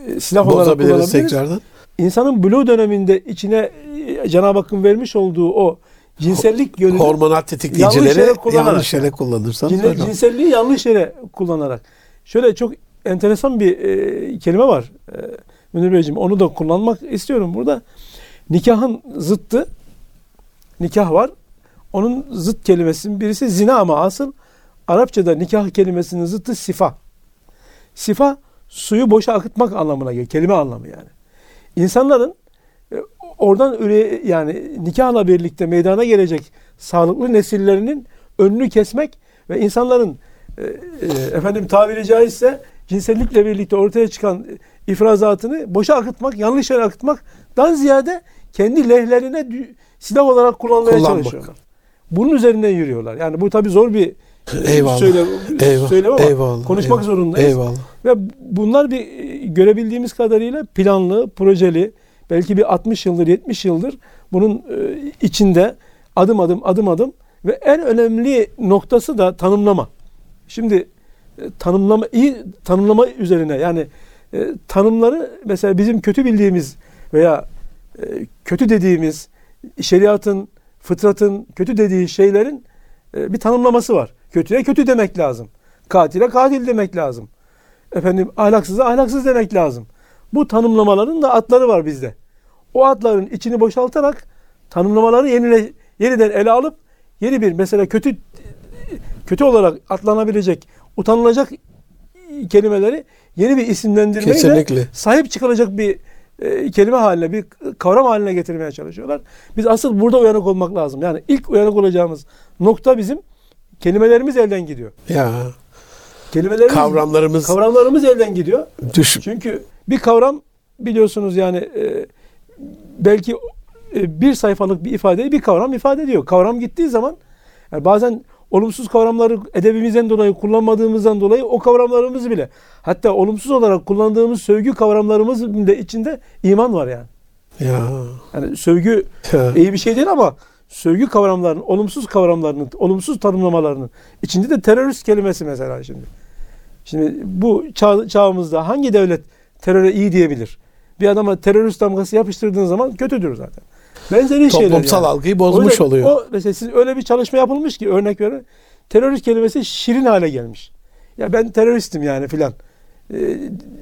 S2: e, silah olarak kullanabiliriz?
S1: tekrardan.
S2: İnsanın blue döneminde içine e, Cenab-ı Hakk'ın vermiş olduğu o cinsellik yönünü
S1: Hormonal tetikleyicileri yanlış yere kullanırsan öyle.
S2: cinselliği yanlış yere kullanarak. Şöyle çok enteresan bir e, kelime var. E, Münir Beyciğim onu da kullanmak istiyorum burada. Nikahın zıttı nikah var. Onun zıt kelimesinin birisi zina ama asıl Arapçada nikah kelimesinin zıttı sifa. Sifa suyu boşa akıtmak anlamına geliyor. Kelime anlamı yani. İnsanların e, oradan üre, yani nikahla birlikte meydana gelecek sağlıklı nesillerinin önünü kesmek ve insanların e, e, efendim tabiri caizse cinsellikle birlikte ortaya çıkan ifrazatını boşa akıtmak, yanlış yere akıtmaktan ziyade kendi lehlerine silah olarak kullanmaya
S1: Kullanmak.
S2: çalışıyorlar. Bunun üzerinden yürüyorlar. Yani bu tabii zor bir
S1: Eyvallah.
S2: söyle,
S1: Eyvallah.
S2: söylem ama
S1: Eyvallah.
S2: konuşmak
S1: Eyvallah.
S2: zorundayız.
S1: Eyvallah.
S2: Ve bunlar bir e, görebildiğimiz kadarıyla planlı, projeli, belki bir 60 yıldır, 70 yıldır bunun e, içinde adım adım adım adım ve en önemli noktası da tanımlama. Şimdi e, tanımlama iyi tanımlama üzerine yani e, tanımları mesela bizim kötü bildiğimiz veya e, kötü dediğimiz şeriatın, fıtratın kötü dediği şeylerin e, bir tanımlaması var. Kötüye kötü demek lazım. Katile katil demek lazım. Efendim ahlaksıza ahlaksız demek lazım. Bu tanımlamaların da atları var bizde. O atların içini boşaltarak tanımlamaları yenile, yeniden ele alıp yeni bir mesela kötü kötü olarak atlanabilecek, utanılacak kelimeleri yeni bir isimlendirmeyle
S1: Kesinlikle.
S2: sahip çıkılacak bir e, kelime haline, bir kavram haline getirmeye çalışıyorlar. Biz asıl burada uyanık olmak lazım. Yani ilk uyanık olacağımız nokta bizim kelimelerimiz elden gidiyor.
S1: Ya
S2: Kelimelerimiz,
S1: kavramlarımız
S2: kavramlarımız elden gidiyor.
S1: düş
S2: Çünkü bir kavram biliyorsunuz yani e, belki e, bir sayfalık bir ifadeyi bir kavram ifade ediyor. Kavram gittiği zaman yani bazen olumsuz kavramları edebimizden dolayı kullanmadığımızdan dolayı o kavramlarımız bile hatta olumsuz olarak kullandığımız sövgü kavramlarımız de içinde iman var yani.
S1: ya.
S2: Yani sövgü
S1: ya.
S2: iyi bir şey değil ama sövgü kavramlarının, olumsuz kavramlarının, olumsuz tanımlamalarının içinde de terörist kelimesi mesela şimdi. Şimdi bu çağ, çağımızda hangi devlet teröre iyi diyebilir? Bir adama terörist damgası yapıştırdığın zaman kötüdür zaten. Benzeri şeyler
S1: Toplumsal
S2: yani.
S1: algıyı bozmuş
S2: yüzden
S1: oluyor.
S2: O mesela siz öyle bir çalışma yapılmış ki örnek verin. Terörist kelimesi şirin hale gelmiş. Ya ben teröristim yani filan. Ee,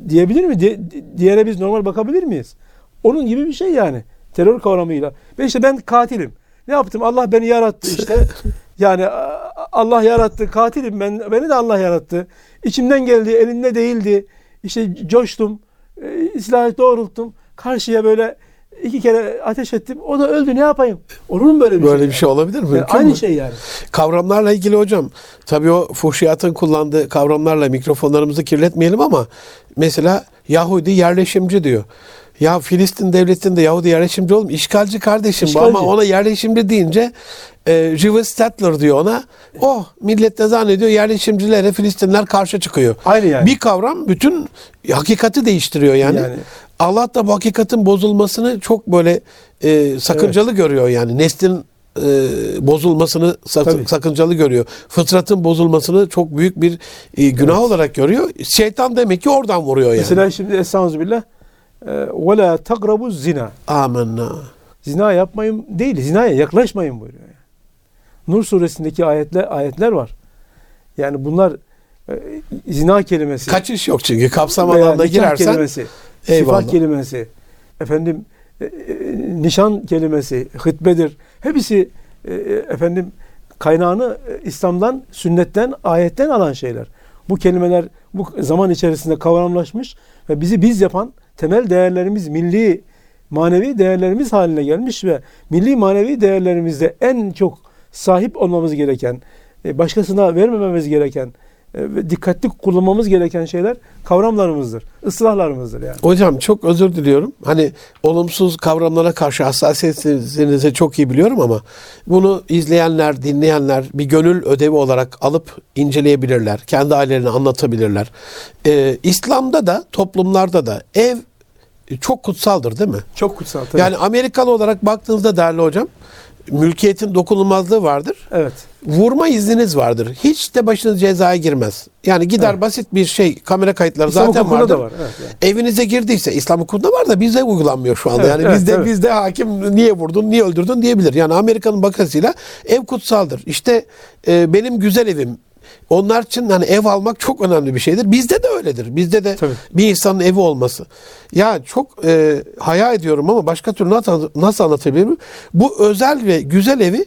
S2: diyebilir mi? Di- di- diğere biz normal bakabilir miyiz? Onun gibi bir şey yani. Terör kavramıyla. Ben işte ben katilim. Ne yaptım? Allah beni yarattı işte. Yani Allah yarattı. Katilim ben. Beni de Allah yarattı. İçimden geldi. Elinde değildi. İşte coştum. E, silahı doğrulttum. Karşıya böyle iki kere ateş ettim. O da öldü. Ne yapayım? Olur mu böyle bir
S1: Böyle
S2: şey?
S1: bir şey olabilir mi?
S2: Yani aynı
S1: mü?
S2: şey yani.
S1: Kavramlarla ilgili hocam tabii o fuhşiyatın kullandığı kavramlarla mikrofonlarımızı kirletmeyelim ama mesela Yahudi yerleşimci diyor. Ya Filistin devletinde Yahudi yerleşimci oğlum işgalci kardeşim
S2: İşgalci.
S1: ama ona yerleşimci deyince e, Jewish settler diyor ona. Oh millet de zannediyor yerleşimcilere Filistinler karşı çıkıyor.
S2: Aynı yani.
S1: Bir kavram bütün hakikati değiştiriyor yani.
S2: Yani.
S1: Allah da bu hakikatin bozulmasını çok böyle e, sakıncalı görüyor yani. Neslin e, bozulmasını sak-
S2: Tabii.
S1: sakıncalı görüyor. Fıtratın bozulmasını çok büyük bir e, günah olarak görüyor. Şeytan demek ki oradan vuruyor yani.
S2: Mesela şimdi Estağfirullah ve la takrabu zina.
S1: Amenna.
S2: Zina yapmayın değil, zinaya yaklaşmayın buyuruyor. Nur suresindeki ayetler ayetler var. Yani bunlar e, zina kelimesi.
S1: Kaçış yok çünkü kapsam alanına girersen
S2: kelimesi,
S1: eyvallah.
S2: sifah kelimesi, efendim e, e, nişan kelimesi, hıtbedir. Hepsi e, e, efendim kaynağını e, İslam'dan, sünnetten, ayetten alan şeyler. Bu kelimeler bu zaman içerisinde kavramlaşmış ve bizi biz yapan temel değerlerimiz, milli manevi değerlerimiz haline gelmiş ve milli manevi değerlerimizde en çok sahip olmamız gereken, e, başkasına vermememiz gereken e, ve dikkatli kullanmamız gereken şeyler kavramlarımızdır. ıslahlarımızdır yani.
S1: Hocam çok özür diliyorum. Hani olumsuz kavramlara karşı hassasiyetinizi çok iyi biliyorum ama bunu izleyenler, dinleyenler bir gönül ödevi olarak alıp inceleyebilirler. Kendi ailelerini anlatabilirler. Ee, İslam'da da toplumlarda da ev çok kutsaldır değil mi?
S2: Çok kutsal tabii.
S1: Yani Amerikalı olarak baktığınızda değerli hocam mülkiyetin dokunulmazlığı vardır.
S2: evet.
S1: Vurma izniniz vardır. Hiç de başınız cezaya girmez. Yani gider
S2: Evet.
S1: basit bir şey kamera kayıtları
S2: İslam
S1: zaten vardır.
S2: da var. Evet, yani.
S1: Evinize girdiyse İslam hukukunda var da bizde uygulanmıyor şu anda.
S2: Evet,
S1: yani
S2: evet,
S1: bizde
S2: evet.
S1: bizde hakim niye vurdun, niye öldürdün diyebilir. Yani Amerika'nın bakasıyla ev kutsaldır. İşte e, benim güzel evim onlar için hani ev almak çok önemli bir şeydir. Bizde de öyledir. Bizde de
S2: Tabii.
S1: bir insanın evi olması. Ya çok e, hayal ediyorum ama başka türlü nasıl, nasıl anlatabilirim? Bu özel ve güzel evi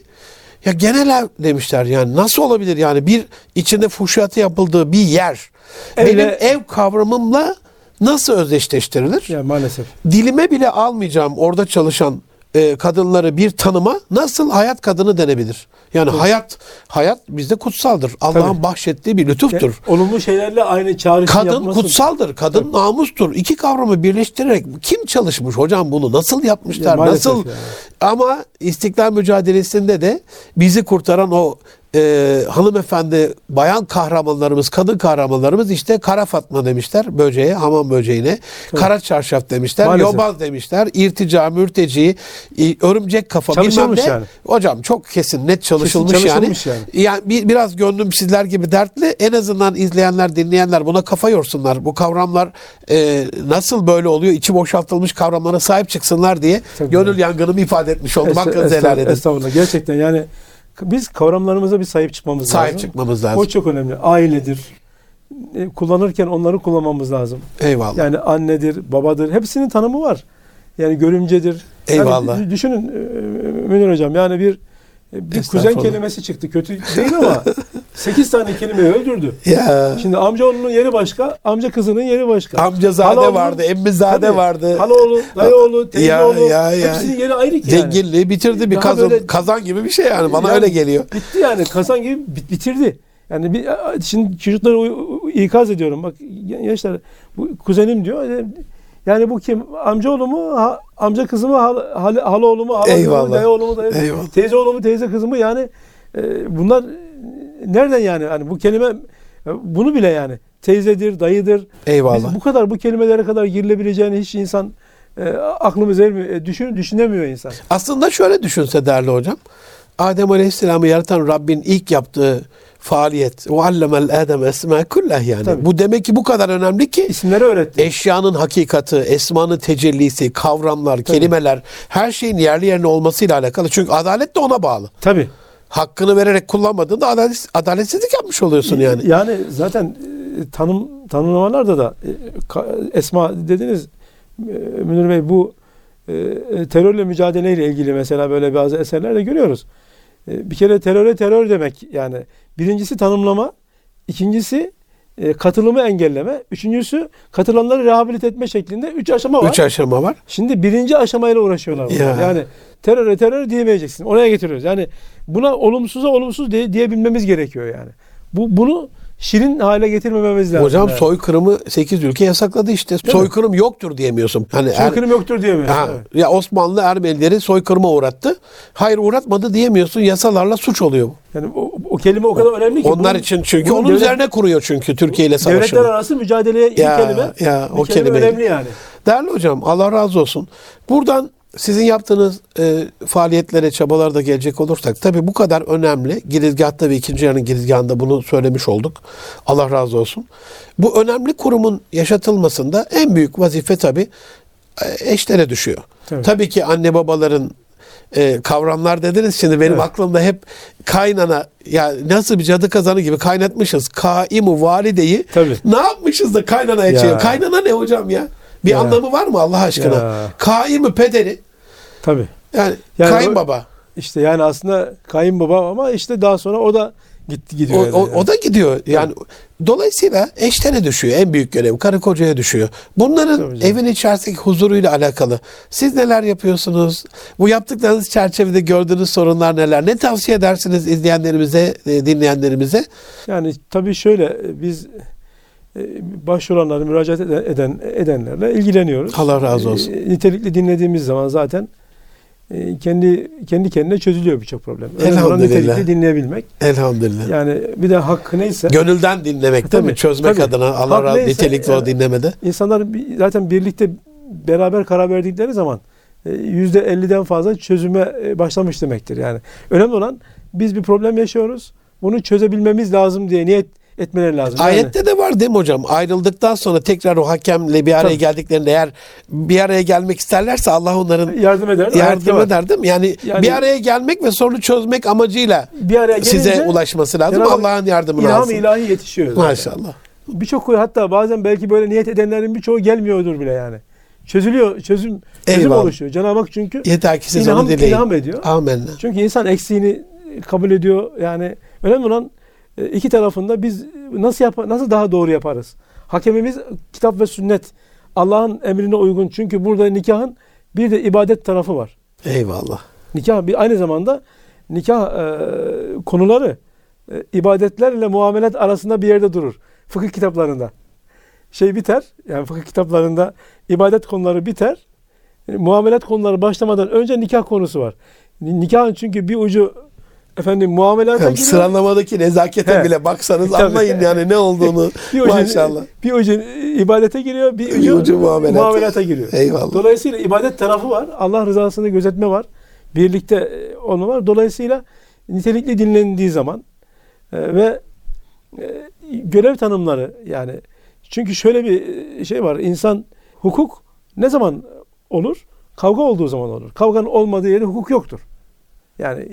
S1: ya genel ev demişler yani nasıl olabilir yani bir içinde fuhşiyatı yapıldığı bir yer
S2: Evle-
S1: benim ev kavramımla nasıl özdeşleştirilir?
S2: Yani maalesef.
S1: Dilime bile almayacağım orada çalışan e, kadınları bir tanıma nasıl hayat kadını denebilir? Yani hayat hayat bizde kutsaldır. Allah'ın
S2: Tabii.
S1: bahşettiği bir lütuftur.
S2: E, olumlu şeylerle aynı çağrışım
S1: Kadın
S2: yapması.
S1: kutsaldır, kadın namustur. İki kavramı birleştirerek kim çalışmış hocam bunu? Nasıl yapmışlar?
S2: Ya
S1: nasıl?
S2: yani.
S1: Ama istiklal mücadelesinde de bizi kurtaran o e, hanımefendi, bayan kahramanlarımız, kadın kahramanlarımız işte Kara Fatma demişler böceğe, hamam böceğine. Kara çarşaf demişler,
S2: Maalesef.
S1: yobaz demişler, irtica, mürteci, örümcek kafa bilmem
S2: Çalışılmış
S1: ne.
S2: yani.
S1: Hocam çok kesin net çalışılmış,
S2: çalışılmış
S1: yani.
S2: yani.
S1: Yani bir, biraz gönlüm sizler gibi dertli. En azından izleyenler, dinleyenler buna kafa yorsunlar. Bu kavramlar e, nasıl böyle oluyor? İçi boşaltılmış kavramlara sahip çıksınlar diye
S2: Tabii.
S1: gönül yangınımı ifade etmiş oldum. Hakkınızı helal edin.
S2: Estağfurullah. Gerçekten yani biz kavramlarımıza bir sahip çıkmamız
S1: Sahip
S2: lazım.
S1: çıkmamız lazım.
S2: O çok önemli. Ailedir. E, Kullanırken onları kullanmamız lazım.
S1: Eyvallah.
S2: Yani annedir, babadır. Hepsinin tanımı var. Yani görümcedir.
S1: Eyvallah.
S2: Yani düşünün e, Münir Hocam yani bir bir kuzen kelimesi çıktı. Kötü değil ama 8 tane kelimeyi öldürdü.
S1: ya.
S2: Şimdi amcaoğlunun yeri başka, amca kızının yeri başka.
S1: Amcazade
S2: Halaoğlu-
S1: vardı, emmizade
S2: Tabii.
S1: vardı.
S2: Halaoğlu, dayıoğlu, teyzeoğlu.
S1: ya, ya.
S2: Hepsinin yeri ayrı ki yani.
S1: Zenginliği bitirdi bir
S2: Daha
S1: kazan,
S2: böyle-
S1: kazan gibi bir şey yani. Bana
S2: Yani
S1: öyle geliyor.
S2: Bitti yani kazan gibi bit- bitirdi. Yani bir, şimdi çocukları ikaz ediyorum. Bak gençler bu kuzenim diyor. Yani bu kim? Amcaoğlu mu? Ha, amca kızı mı? Hal, hal, halaoğlu mu? Halaoğlu mu? Dayıoğlu mu? Dayı,
S1: Eyvallah.
S2: teyzeoğlu mu? Teyze kızı mı? Yani e, bunlar nereden yani? Hani bu kelime e, bunu bile yani teyzedir, dayıdır.
S1: Eyvallah.
S2: Biz bu kadar bu kelimelere kadar girilebileceğini hiç insan e, aklımız ermiyor. E, düşün, düşünemiyor insan.
S1: Aslında şöyle düşünse değerli hocam. Adem Aleyhisselam'ı yaratan Rabbin ilk yaptığı faaliyet. O allemel Adem esma kullah yani.
S2: Tabii.
S1: Bu demek ki bu kadar önemli ki
S2: İsimleri öğretti.
S1: eşyanın hakikati, esmanın tecellisi, kavramlar, kelimeler her şeyin yerli yerine olmasıyla alakalı. Çünkü adalet de ona bağlı.
S2: Tabii.
S1: Hakkını vererek kullanmadığında adalet, adaletsizlik yapmış oluyorsun yani.
S2: Yani zaten e, tanım tanımlamalarda da e, esma dediniz e, Münir Bey bu terörle mücadeleyle ilgili mesela böyle bazı eserlerde görüyoruz. Bir kere teröre terör demek yani birincisi tanımlama, ikincisi katılımı engelleme, üçüncüsü katılanları rehabilite etme şeklinde üç aşama var.
S1: Üç aşama var.
S2: Şimdi birinci aşamayla uğraşıyorlar.
S1: Ya.
S2: Yani teröre terör diyemeyeceksin. Oraya getiriyoruz. Yani buna olumsuza olumsuz diye, diyebilmemiz gerekiyor yani. Bu bunu şirin hale getirmememiz lazım.
S1: Hocam
S2: yani.
S1: soykırımı 8 ülke yasakladı işte. Soykırım yoktur diyemiyorsun. Hani er-
S2: soykırım yoktur diyemiyoruz.
S1: Ha,
S2: Evet.
S1: ya Osmanlı Ermenileri soykırıma uğrattı. Hayır uğratmadı diyemiyorsun. Yasalarla suç oluyor.
S2: Yani o, o kelime o kadar önemli ki.
S1: Onlar
S2: bunun-
S1: için çünkü
S2: bunun
S1: onun
S2: devlet-
S1: üzerine kuruyor çünkü Türkiye ile
S2: devletler
S1: savaşını.
S2: arası mücadeleye
S1: Ya,
S2: kelime.
S1: ya, o
S2: kelime
S1: kelime.
S2: önemli yani.
S1: Değerli hocam Allah razı olsun. Buradan sizin yaptığınız e, faaliyetlere, çabalara da gelecek olursak tabii bu kadar önemli. Girizgahta ve ikinci yarının girizgahında bunu söylemiş olduk. Allah razı olsun. Bu önemli kurumun yaşatılmasında en büyük vazife tabii e, eşlere düşüyor.
S2: Tabii.
S1: Tabii ki anne babaların e, kavramlar dediniz şimdi benim
S2: Evet.
S1: aklımda hep kaynana ya nasıl bir cadı kazanı gibi kaynatmışız. Kaimu valideyi
S2: Tabii.
S1: ne yapmışız da kaynanaya
S2: Ya.
S1: Kaynana ne hocam ya? Bir
S2: Ya.
S1: anlamı var mı Allah aşkına?
S2: Ya.
S1: Kaimu pederi
S2: Tabii.
S1: yani,
S2: Yani
S1: kayınbaba.
S2: İşte yani aslında kayınbaba ama işte daha sonra o da Gitti gidiyor.
S1: O,
S2: yani.
S1: o, o da gidiyor. Yani dolayısıyla eşlere düşüyor. En büyük görev karı kocaya düşüyor. Bunların
S2: Tabii
S1: evin içerisindeki huzuruyla alakalı. Siz neler yapıyorsunuz? Bu yaptıklarınız çerçevede gördüğünüz sorunlar neler? Ne tavsiye edersiniz izleyenlerimize, e, dinleyenlerimize?
S2: Yani tabii şöyle biz başvuranları müracaat eden, eden edenlerle ilgileniyoruz.
S1: Allah razı olsun.
S2: E, Nitelikli dinlediğimiz zaman zaten e, kendi kendi kendine çözülüyor birçok problem. Önemli olan
S1: Elhamdülillah.
S2: nitelikli dinleyebilmek.
S1: Elhamdülillah.
S2: Yani bir de hakkı neyse
S1: Gönülden dinlemek değil mi?
S2: Tabii,
S1: Çözmek
S2: tabii.
S1: adına Allah
S2: Hak
S1: razı
S2: neyse,
S1: nitelikli o
S2: yani-
S1: dinlemede.
S2: insanlar zaten birlikte beraber karar verdikleri zaman e, yüzde 50'den fazla çözüme e, başlamış demektir. Yani önemli olan biz bir problem yaşıyoruz. Bunu çözebilmemiz lazım diye niyet etmeleri lazım. Yani-
S1: Ayette de var değil mi hocam? Ayrıldıktan sonra tekrar o hakemle bir araya
S2: Tabii.
S1: geldiklerinde eğer bir araya gelmek isterlerse Allah onların
S2: yardım eder.
S1: yardım eder değil mi? Yani,
S2: Yani-
S1: bir araya gelmek ve sorunu çözmek amacıyla
S2: Bir araya
S1: size
S2: gelince
S1: ulaşması lazım. Allah'ın yardımını
S2: İlham
S1: alsın.
S2: ilahi yetişiyor. zaten.
S1: Maşallah.
S2: Birçok hatta bazen belki böyle niyet edenlerin birçoğu gelmiyordur bile yani. Çözülüyor, çözüm, çözüm
S1: Eyvallah.
S2: oluşuyor. Cenab-ı Hak çünkü
S1: Yeter ki siz
S2: ilham,
S1: onu dileyin.
S2: ilham ediyor.
S1: Amenna.
S2: Çünkü insan eksiğini kabul ediyor. Yani önemli olan iki tarafında biz nasıl yap nasıl daha doğru yaparız? Hakemimiz kitap ve sünnet. Allah'ın emrine uygun. Çünkü burada nikahın bir de ibadet tarafı var.
S1: Eyvallah.
S2: Nikah bir aynı zamanda nikah e, konuları e, ibadetlerle muamelet arasında bir yerde durur. Fıkıh kitaplarında. Şey biter. Yani fıkıh kitaplarında ibadet konuları biter. E, muamelet konuları başlamadan önce nikah konusu var. Ni- Nikahın çünkü bir ucu efendim muamelata
S1: Hem
S2: giriyor.
S1: sıralamadaki nezakete
S2: He.
S1: bile baksanız
S2: Tabii.
S1: anlayın yani ne olduğunu.
S2: bir ucu,
S1: Maşallah.
S2: Bir ucu ibadete giriyor, bir ucu,
S1: Bir ucu muamelata.
S2: muamelata giriyor.
S1: Eyvallah.
S2: Dolayısıyla ibadet tarafı var. Allah rızasını gözetme var. Birlikte e, onu var. Dolayısıyla nitelikli dinlendiği zaman e, ve e, görev tanımları yani çünkü şöyle bir e, şey var. İnsan hukuk ne zaman olur? Kavga olduğu zaman olur. Kavganın olmadığı yerde hukuk yoktur. Yani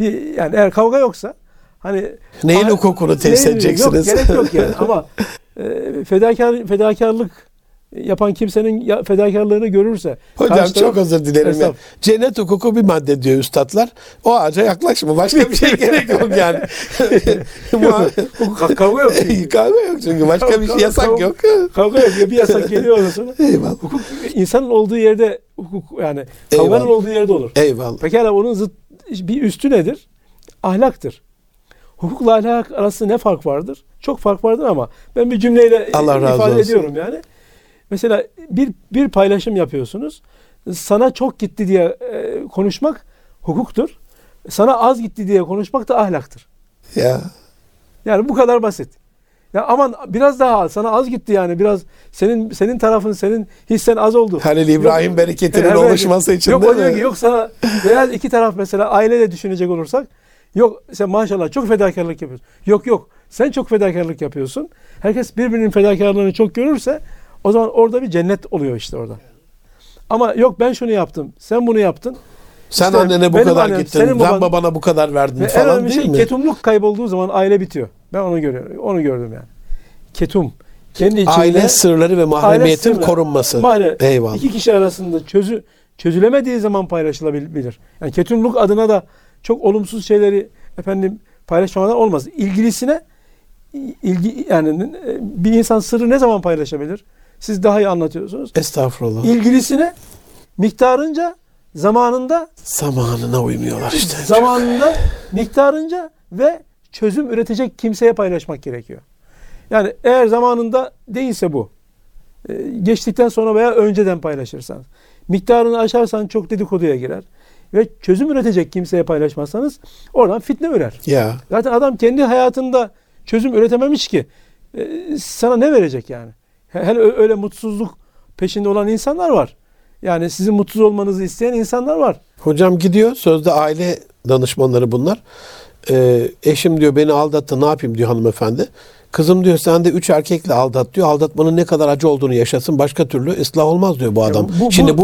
S2: bir yani eğer kavga yoksa hani
S1: Neyin
S2: Ha-
S1: hukukunu test
S2: Neyin-
S1: edeceksiniz?
S2: Yok, gerek yok yani ama e, fedakar fedakarlık yapan kimsenin ya, fedakarlığını görürse
S1: Hocam
S2: taraf-
S1: çok özür dilerim ya. Cennet hukuku bir madde diyor üstadlar. O ağaca yaklaşma. Başka bir şey gerek yok yani.
S2: Kavga yok. çünkü.
S1: Kavga yok çünkü. Başka bir şey
S2: Kavga-
S1: yasak
S2: kavga-
S1: yok.
S2: Kavga yok. Bir yasak geliyor ondan sonra.
S1: Eyvallah.
S2: Hukuk insanın olduğu yerde hukuk yani kavganın
S1: Eyvallah.
S2: olduğu yerde olur.
S1: Eyvallah.
S2: Pekala onun zıt bir üstü nedir? Ahlaktır. Hukukla ahlak arasında ne fark vardır? Çok fark vardır ama ben bir cümleyle
S1: Allah
S2: ifade
S1: olsun.
S2: ediyorum yani. Mesela bir bir paylaşım yapıyorsunuz. Sana çok gitti diye e, konuşmak hukuktur. Sana az gitti diye konuşmak da ahlaktır.
S1: Ya.
S2: Yani bu kadar basit. Ya aman biraz daha. Sana az gitti yani biraz senin senin tarafın senin hissen az oldu.
S1: Halil İbrahim
S2: Yok-
S1: bereketinin
S2: Evet.
S1: oluşması için
S2: Yok
S1: değil mi?
S2: ki yok sana veya iki taraf mesela ailede düşünecek olursak yok sen maşallah çok fedakarlık yapıyorsun. Yok yok sen çok fedakarlık yapıyorsun. Herkes birbirinin fedakarlığını çok görürse o zaman orada bir cennet oluyor işte orada. Ama yok ben şunu yaptım, sen bunu yaptın.
S1: Sen
S2: İşte
S1: annene bu kadar
S2: annem,
S1: gittin. Ben
S2: baban-
S1: babana bu kadar verdin falan
S2: önemli
S1: değil
S2: şey
S1: mi?
S2: ketumluk kaybolduğu zaman aile bitiyor. Ben onu görüyorum. Onu gördüm yani. Ketum. Kendi içinde
S1: Aile sırları ve mahremiyetin
S2: sırrı.
S1: korunması.
S2: Mahalle,
S1: Eyvallah.
S2: iki kişi arasında çözü çözülemediği zaman paylaşılabilir. Yani ketumluk adına da çok olumsuz şeyleri efendim paylaşmadan olmaz. İlgilisine ilgi yani e, bir insan sırrı ne zaman paylaşabilir? Siz daha iyi anlatıyorsunuz.
S1: Estağfurullah.
S2: İlgilisine miktarınca, zamanında,
S1: Zamanına uymuyorlar işte.
S2: zamanında, miktarınca ve çözüm üretecek kimseye paylaşmak gerekiyor. Yani eğer zamanında değilse bu, e, geçtikten sonra veya önceden paylaşırsan, miktarını aşarsan çok dedikoduya girer ve çözüm üretecek kimseye paylaşmazsanız oradan fitne ürer.
S1: Ya.
S2: Zaten adam kendi hayatında çözüm üretememiş ki e, sana ne verecek yani? He- Hele öyle mutsuzluk peşinde olan insanlar var. Yani sizin mutsuz olmanızı isteyen insanlar var.
S1: Hocam gidiyor sözde aile danışmanları bunlar. Ee, eşim diyor beni aldattı ne yapayım diyor hanımefendi. Kızım diyor sen de üç erkekle aldat diyor. Aldatmanın ne kadar acı olduğunu yaşasın. Başka türlü ıslah olmaz diyor bu adam.
S2: bu- bu-
S1: Şimdi bu,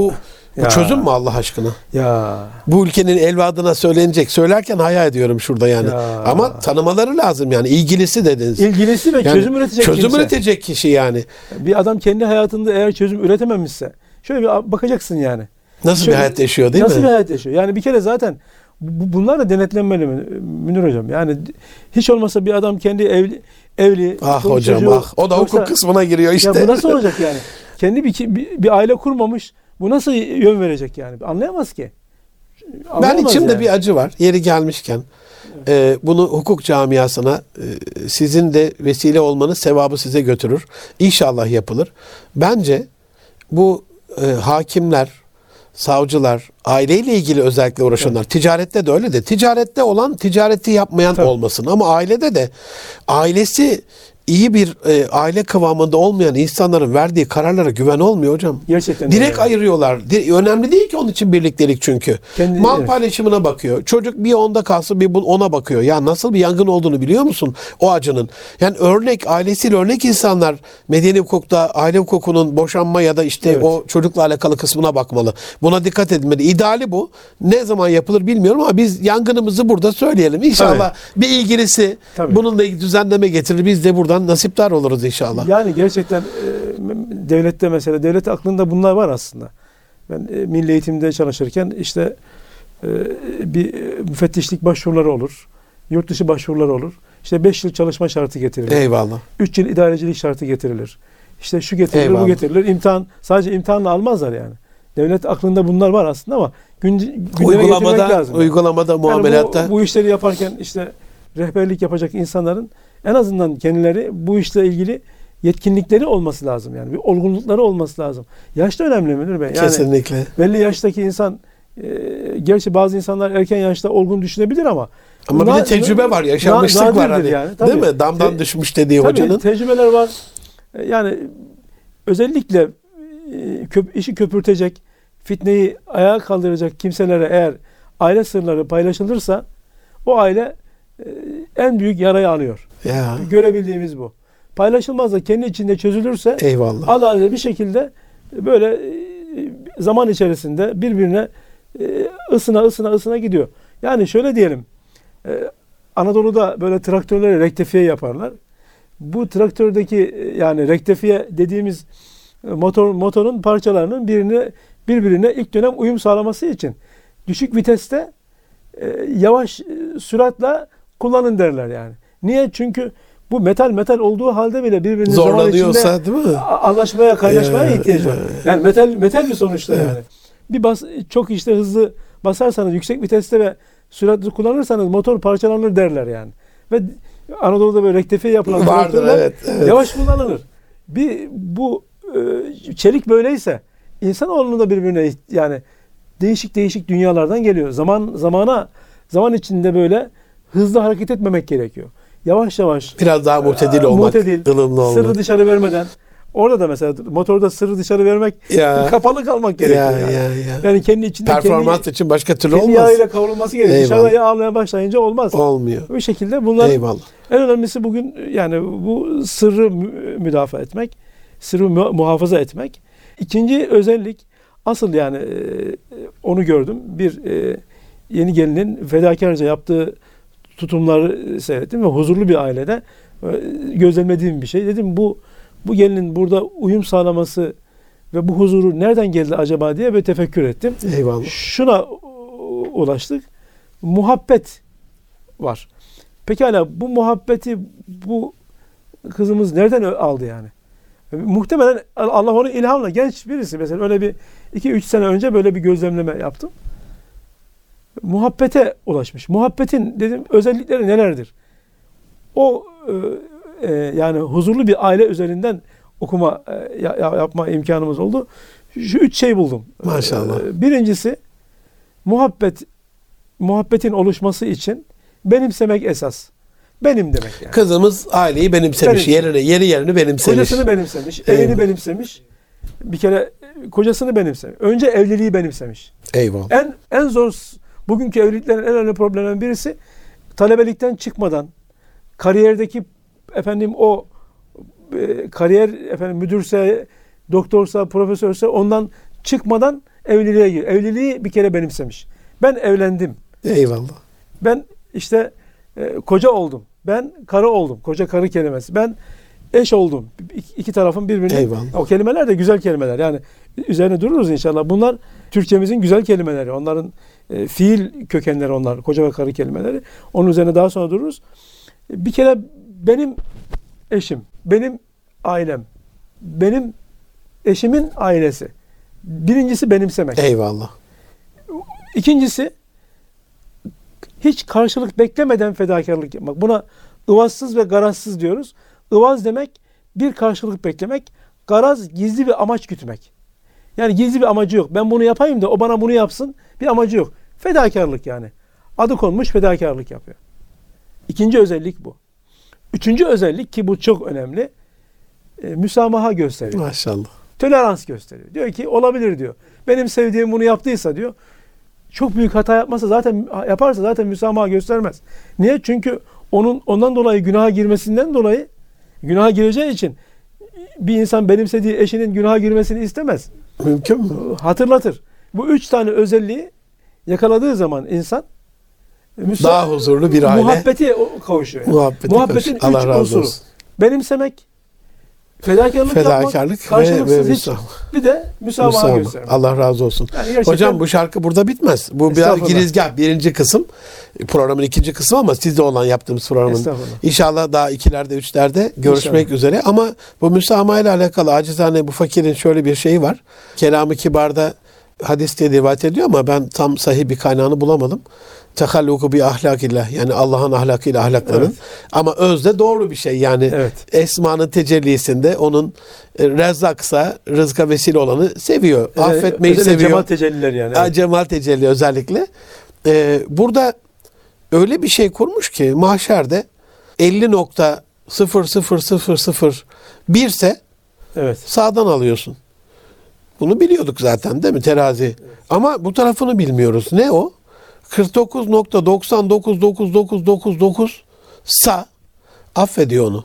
S1: bu
S2: Ya.
S1: çözüm mü Allah aşkına?
S2: Ya
S1: Bu ülkenin evladına söylenecek. Söylerken hayal ediyorum şurada yani.
S2: Ya.
S1: Ama tanımaları lazım yani. İlgilisi dediniz.
S2: ilgilisi ve
S1: Yani
S2: çözüm üretecek
S1: çözüm
S2: kimse.
S1: üretecek kişi yani.
S2: Bir adam kendi hayatında eğer çözüm üretememişse şöyle bir bakacaksın yani.
S1: Nasıl
S2: Şöyle-
S1: bir hayat yaşıyor değil
S2: Nasıl
S1: mi?
S2: bir hayat yaşıyor? Yani bir kere zaten Bu, bunlar da denetlenmeli mi Münir hocam? Yani hiç olmasa bir adam kendi evli evli
S1: Ah hocam
S2: çocuğu-
S1: ah. O da
S2: Yoksa-
S1: hukuk kısmına giriyor işte.
S2: Ya bu nasıl olacak yani? Kendi bir, bir, bir aile kurmamış. Bu nasıl yön verecek yani? Anlayamaz ki.
S1: Ben
S2: Anlayamaz
S1: içimde
S2: yani.
S1: bir acı var. Yeri gelmişken e, bunu hukuk camiasına e, sizin de vesile olmanız sevabı size götürür. İnşallah yapılır. Bence bu e, hakimler, savcılar, aileyle ilgili özellikle uğraşanlar. Ticarette de öyle de. Ticarette olan ticareti yapmayan
S2: Tabii.
S1: olmasın. Ama ailede de ailesi iyi bir e, aile kıvamında olmayan insanların verdiği kararlara güven olmuyor hocam.
S2: Gerçekten
S1: Direkt
S2: öyle.
S1: ayırıyorlar. Di- Önemli değil ki onun için birliktelik çünkü.
S2: Kendi-
S1: Mal
S2: evet.
S1: paylaşımına bakıyor. Çocuk bir onda kalsın bir bu- ona bakıyor. Ya nasıl bir yangın olduğunu biliyor musun o acının? Yani örnek ailesiyle örnek insanlar medeni hukukta aile hukukunun boşanma ya da işte
S2: Evet.
S1: o çocukla alakalı kısmına bakmalı. Buna dikkat edilmeli. İdeali bu. Ne zaman yapılır bilmiyorum ama biz yangınımızı burada söyleyelim. İnşallah bir ilgilisi
S2: Tabii.
S1: bununla ilgili düzenleme getirir. Biz de buradan nasiptar oluruz inşallah.
S2: Yani gerçekten e, devlette mesela devlet aklında bunlar var aslında. Ben e, milli eğitimde çalışırken işte e, bir müfettişlik başvuruları olur. Yurt dışı başvuruları olur. İşte 5 yıl çalışma şartı getirilir.
S1: Eyvallah.
S2: 3 yıl idarecilik şartı getirilir. İşte şu getirilir,
S1: Eyvallah.
S2: bu getirilir. İmtihan sadece imtihanla almazlar yani. Devlet aklında bunlar var aslında ama gün,
S1: Uygulamada,
S2: lazım.
S1: uygulamada,
S2: Yani
S1: muamelatta.
S2: bu, bu işleri yaparken işte rehberlik yapacak insanların en azından kendileri bu işle ilgili yetkinlikleri olması lazım yani. Bir olgunlukları olması lazım. Yaş da önemli Münir Bey. Yani
S1: Kesinlikle.
S2: belli yaştaki insan e, gerçi bazı insanlar erken yaşta olgun düşünebilir ama
S1: Ama bir de tecrübe var, yaşanmışlık var hani.
S2: yani, tabii.
S1: Değil mi? Damdan
S2: Te-
S1: düşmüş dediği
S2: Tabii
S1: hocanın.
S2: tecrübeler var. E, Yani özellikle e, köp, işi köpürtecek, fitneyi ayağa kaldıracak kimselere eğer aile sırları paylaşılırsa o aile e, en büyük yarayı alıyor.
S1: Ya
S2: Görebildiğimiz bu. Paylaşılmaz da kendi içinde çözülürse
S1: eyvallah.
S2: adalet bir şekilde böyle e, zaman içerisinde birbirine e, ısına ısına ısına gidiyor. Yani şöyle diyelim. e, Anadolu'da böyle traktörleri rektifiye yaparlar. Bu traktördeki yani rektifiye dediğimiz motor motorun parçalarının birini birbirine ilk dönem uyum sağlaması için düşük viteste yavaş süratle kullanın derler yani. Niye? Çünkü bu metal metal olduğu halde bile birbirinin zaman içinde
S1: değil mi?
S2: anlaşmaya, kaynaşmaya
S1: Ya,
S2: ihtiyaç var.
S1: ya,
S2: Yani metal metal bir sonuçta yani. Bir bas çok işte hızlı basarsanız yüksek viteste ve süratli kullanırsanız motor parçalanır derler yani. Ve Anadolu'da böyle rektifiye yapılan
S1: Vardır evet. evet.
S2: yavaş kullanılır. Bir bu e, çelik böyleyse insanoğlunun da birbirine yani değişik değişik dünyalardan geliyor. Zaman zamana zaman içinde böyle hızlı hareket etmemek gerekiyor. Yavaş yavaş
S1: Biraz daha mutedil
S2: Aa,
S1: olmak,
S2: mutedil,
S1: ılımlı olmak.
S2: sırrı dışarı vermeden orada da mesela motorda sırrı dışarı vermek
S1: Ya.
S2: kapalı kalmak gerekiyor.
S1: ya,
S2: yani.
S1: ya, ya.
S2: Yani kendi içinde
S1: Performans
S2: kendi,
S1: için başka türlü
S2: kendi
S1: olmaz.
S2: yağıyla kavrulması gerekiyor.
S1: Eyvallah.
S2: Dışarıda yağ almaya başlayınca olmaz.
S1: Olmuyor.
S2: Bu şekilde bunlar
S1: Eyvallah.
S2: en önemlisi bugün yani bu sırrı mü- müdafaa etmek, sırrı mu- muhafaza etmek. İkinci özellik asıl yani e, onu gördüm. Bir e, yeni gelinin fedakarca yaptığı tutumları seyrettim ve huzurlu bir ailede e, gözlemlediğim bir şey. Dedim bu bu gelinin burada uyum sağlaması ve bu huzuru nereden geldi acaba diye bir tefekkür ettim.
S1: Eyvallah.
S2: Şuna u- ulaştık. Muhabbet var. Pekala bu muhabbeti bu kızımız nereden aldı yani? E, Muhtemelen Allah onu ilhamla genç birisi mesela öyle bir 2-3 sene önce böyle bir gözlemleme yaptım. Muhabbete ulaşmış. Muhabbetin dedim özellikleri nelerdir? O e, e, yani huzurlu bir aile üzerinden okuma e, ya- ya- yapma imkanımız oldu. Şu üç şey buldum.
S1: Maşallah.
S2: E, Birincisi muhabbet muhabbetin oluşması için benimsemek esas. Benim demek yani.
S1: Kızımız aileyi benimsemiş.
S2: Benimsemiş.
S1: Yerine, yeri yerini benimsemiş.
S2: Kocasını benimsemiş,
S1: Eyvallah.
S2: evini benimsemiş. Bir kere kocasını benimsemiş. Önce evliliği benimsemiş.
S1: Eyvallah.
S2: En en zor bugünkü evliliklerin en önemli problemlerinden birisi talebelikten çıkmadan kariyerdeki efendim o e, kariyer efendim müdürse, doktorsa, profesörse ondan çıkmadan evliliğe gir. Evliliği bir kere benimsemiş. Ben evlendim.
S1: Eyvallah.
S2: Ben işte e, koca oldum. Ben karı oldum. Koca karı kelimesi. Ben eş oldum. İki, iki tarafın birbirine.
S1: Eyvallah.
S2: O kelimeler de güzel kelimeler. Yani üzerine dururuz inşallah. Bunlar Türkçemizin güzel kelimeleri. Onların e, fiil kökenleri onlar. Koca ve karı kelimeleri. Onun üzerine daha sonra dururuz. Bir kere benim eşim, benim ailem, benim eşimin ailesi. Birincisi benimsemek.
S1: Eyvallah.
S2: İkincisi hiç karşılık beklemeden fedakarlık yapmak. Buna ıvazsız ve garazsız diyoruz. Ivaz demek bir karşılık beklemek. Garaz gizli bir amaç gütmek. Yani gizli bir amacı yok. Ben bunu yapayım da o bana bunu yapsın. Bir amacı yok. Fedakarlık yani. Adı konmuş fedakarlık yapıyor. İkinci özellik bu. Üçüncü özellik ki bu çok önemli. e, müsamaha gösteriyor
S1: Maşallah.
S2: tolerans gösteriyor. Diyor ki olabilir diyor. Benim sevdiğim bunu yaptıysa diyor. Çok büyük hata yapmasa zaten yaparsa zaten müsamaha göstermez. Niye? Çünkü onun ondan dolayı günaha girmesinden dolayı günaha gireceği için bir insan benimsediği eşinin günaha girmesini istemez.
S1: Mümkün mü?
S2: Hatırlatır. Bu üç tane özelliği yakaladığı zaman insan müsa-
S1: Daha huzurlu bir aile.
S2: muhabbeti o- kavuşuyor. yani.
S1: Muhabbeti
S2: Muhabbetin.
S1: Allah
S2: üç
S1: razı
S2: unsuru.
S1: olsun.
S2: Benimsemek, fedakarlık,
S1: Fedakarlık
S2: yapmak,
S1: ve, ve
S2: karşılıksız hiç, bir de müsamaha
S1: Müsamaha.
S2: göstermek.
S1: Allah razı olsun.
S2: Yani gerçekten-
S1: Hocam bu şarkı burada bitmez. Bu biraz
S2: Estağfurullah.
S1: girizgah. Birinci kısım. Programın ikinci kısmı ama sizde olan yaptığımız programın. İnşallah daha ikilerde, üçlerde görüşmek
S2: İnşallah.
S1: üzere. Ama bu müsamaha ile alakalı acizane bu fakirin şöyle bir şeyi var. Kelam-ı Kibar'da hadis diye rivayet ediyor ama ben tam sahih bir kaynağını bulamadım. Tehalluku bi ahlakillah yani Allah'ın ahlakıyla ahlakların.
S2: Evet.
S1: Ama özde doğru bir şey yani
S2: Evet.
S1: Esma'nın tecellisinde onun e, rezzaksa rızka vesile olanı seviyor. Affetmeyi
S2: Özellikle
S1: seviyor.
S2: Cemal tecelliler yani.
S1: Ha, Cemal tecelli özellikle. Ee, burada öyle bir şey kurmuş ki mahşerde 50.00001 ise
S2: Evet.
S1: sağdan alıyorsun. Bunu biliyorduk zaten değil mi terazi? Ama bu tarafını bilmiyoruz. Ne o? 49.99999 sa affediyor onu.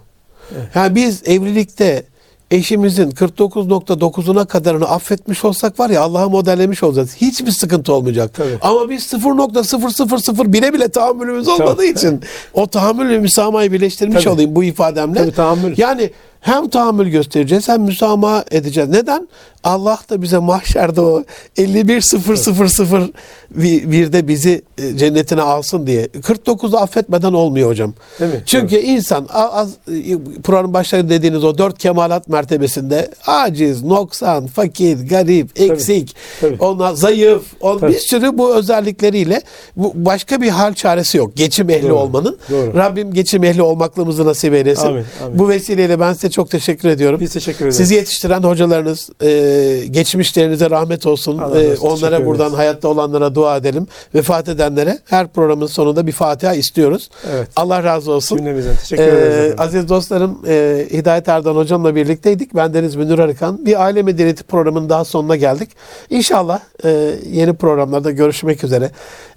S1: Yani biz evlilikte eşimizin 49.9'una kadarını affetmiş olsak var ya Allah'a modellemiş olacağız. Hiçbir sıkıntı olmayacak.
S2: Tabii.
S1: Ama biz 0.000 bile tahammülümüz olmadığı için o tahammül ve müsamahayı birleştirmiş
S2: Tabii.
S1: olayım bu ifademle.
S2: Tabii, tahammül.
S1: Yani hem tahammül göstereceğiz hem müsamaha edeceğiz. Neden? Allah da bize mahşerde o 51.000 bir- birde bizi e, cennetine alsın diye. 49'u affetmeden olmuyor hocam.
S2: Değil mi?
S1: Çünkü insan a- az e, programın başlarında dediğiniz o dört kemalat mertebesinde aciz, noksan, fakir, garip, eksik,
S2: Tabii.
S1: ona zayıf, on,
S2: Tabii.
S1: bir sürü bu özellikleriyle bu başka bir hal çaresi yok. Geçim ehli
S2: Doğru.
S1: olmanın.
S2: Doğru.
S1: Rabbim geçim ehli olmaklığımızı nasip eylesin.
S2: Amin, amin.
S1: Bu vesileyle ben size çok teşekkür ediyorum.
S2: Biz teşekkür ederiz.
S1: Sizi yetiştiren hocalarınız, e, geçmişlerinize rahmet olsun.
S2: Allah
S1: E, onlara buradan
S2: ederiz.
S1: hayatta olanlara dua edelim. Vefat edenlere her programın sonunda bir Fatiha istiyoruz.
S2: Evet.
S1: Allah razı olsun.
S2: Cümlemizden teşekkür
S1: Ee,
S2: ederiz. efendim.
S1: aziz dostlarım, e, Hidayet Erdoğan hocamla birlikteydik. Ben Deniz Münir Arıkan. Bir aile medeniyeti programının daha sonuna geldik. İnşallah e, yeni programlarda görüşmek üzere.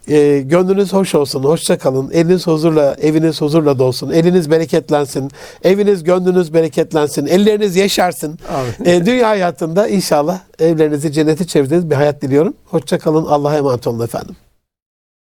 S1: E, gönlünüz hoş olsun, hoşça kalın. Eliniz huzurla, eviniz huzurla dolsun. Eliniz bereketlensin. Eviniz, gönlünüz bereketlensin. Elleriniz yeşersın.
S2: Amin.
S1: E, dünya hayatında inşallah evlerinizi cennete çevirdiğiniz bir hayat diliyorum. Hoşça kalın. Allah'a emanet olun efendim.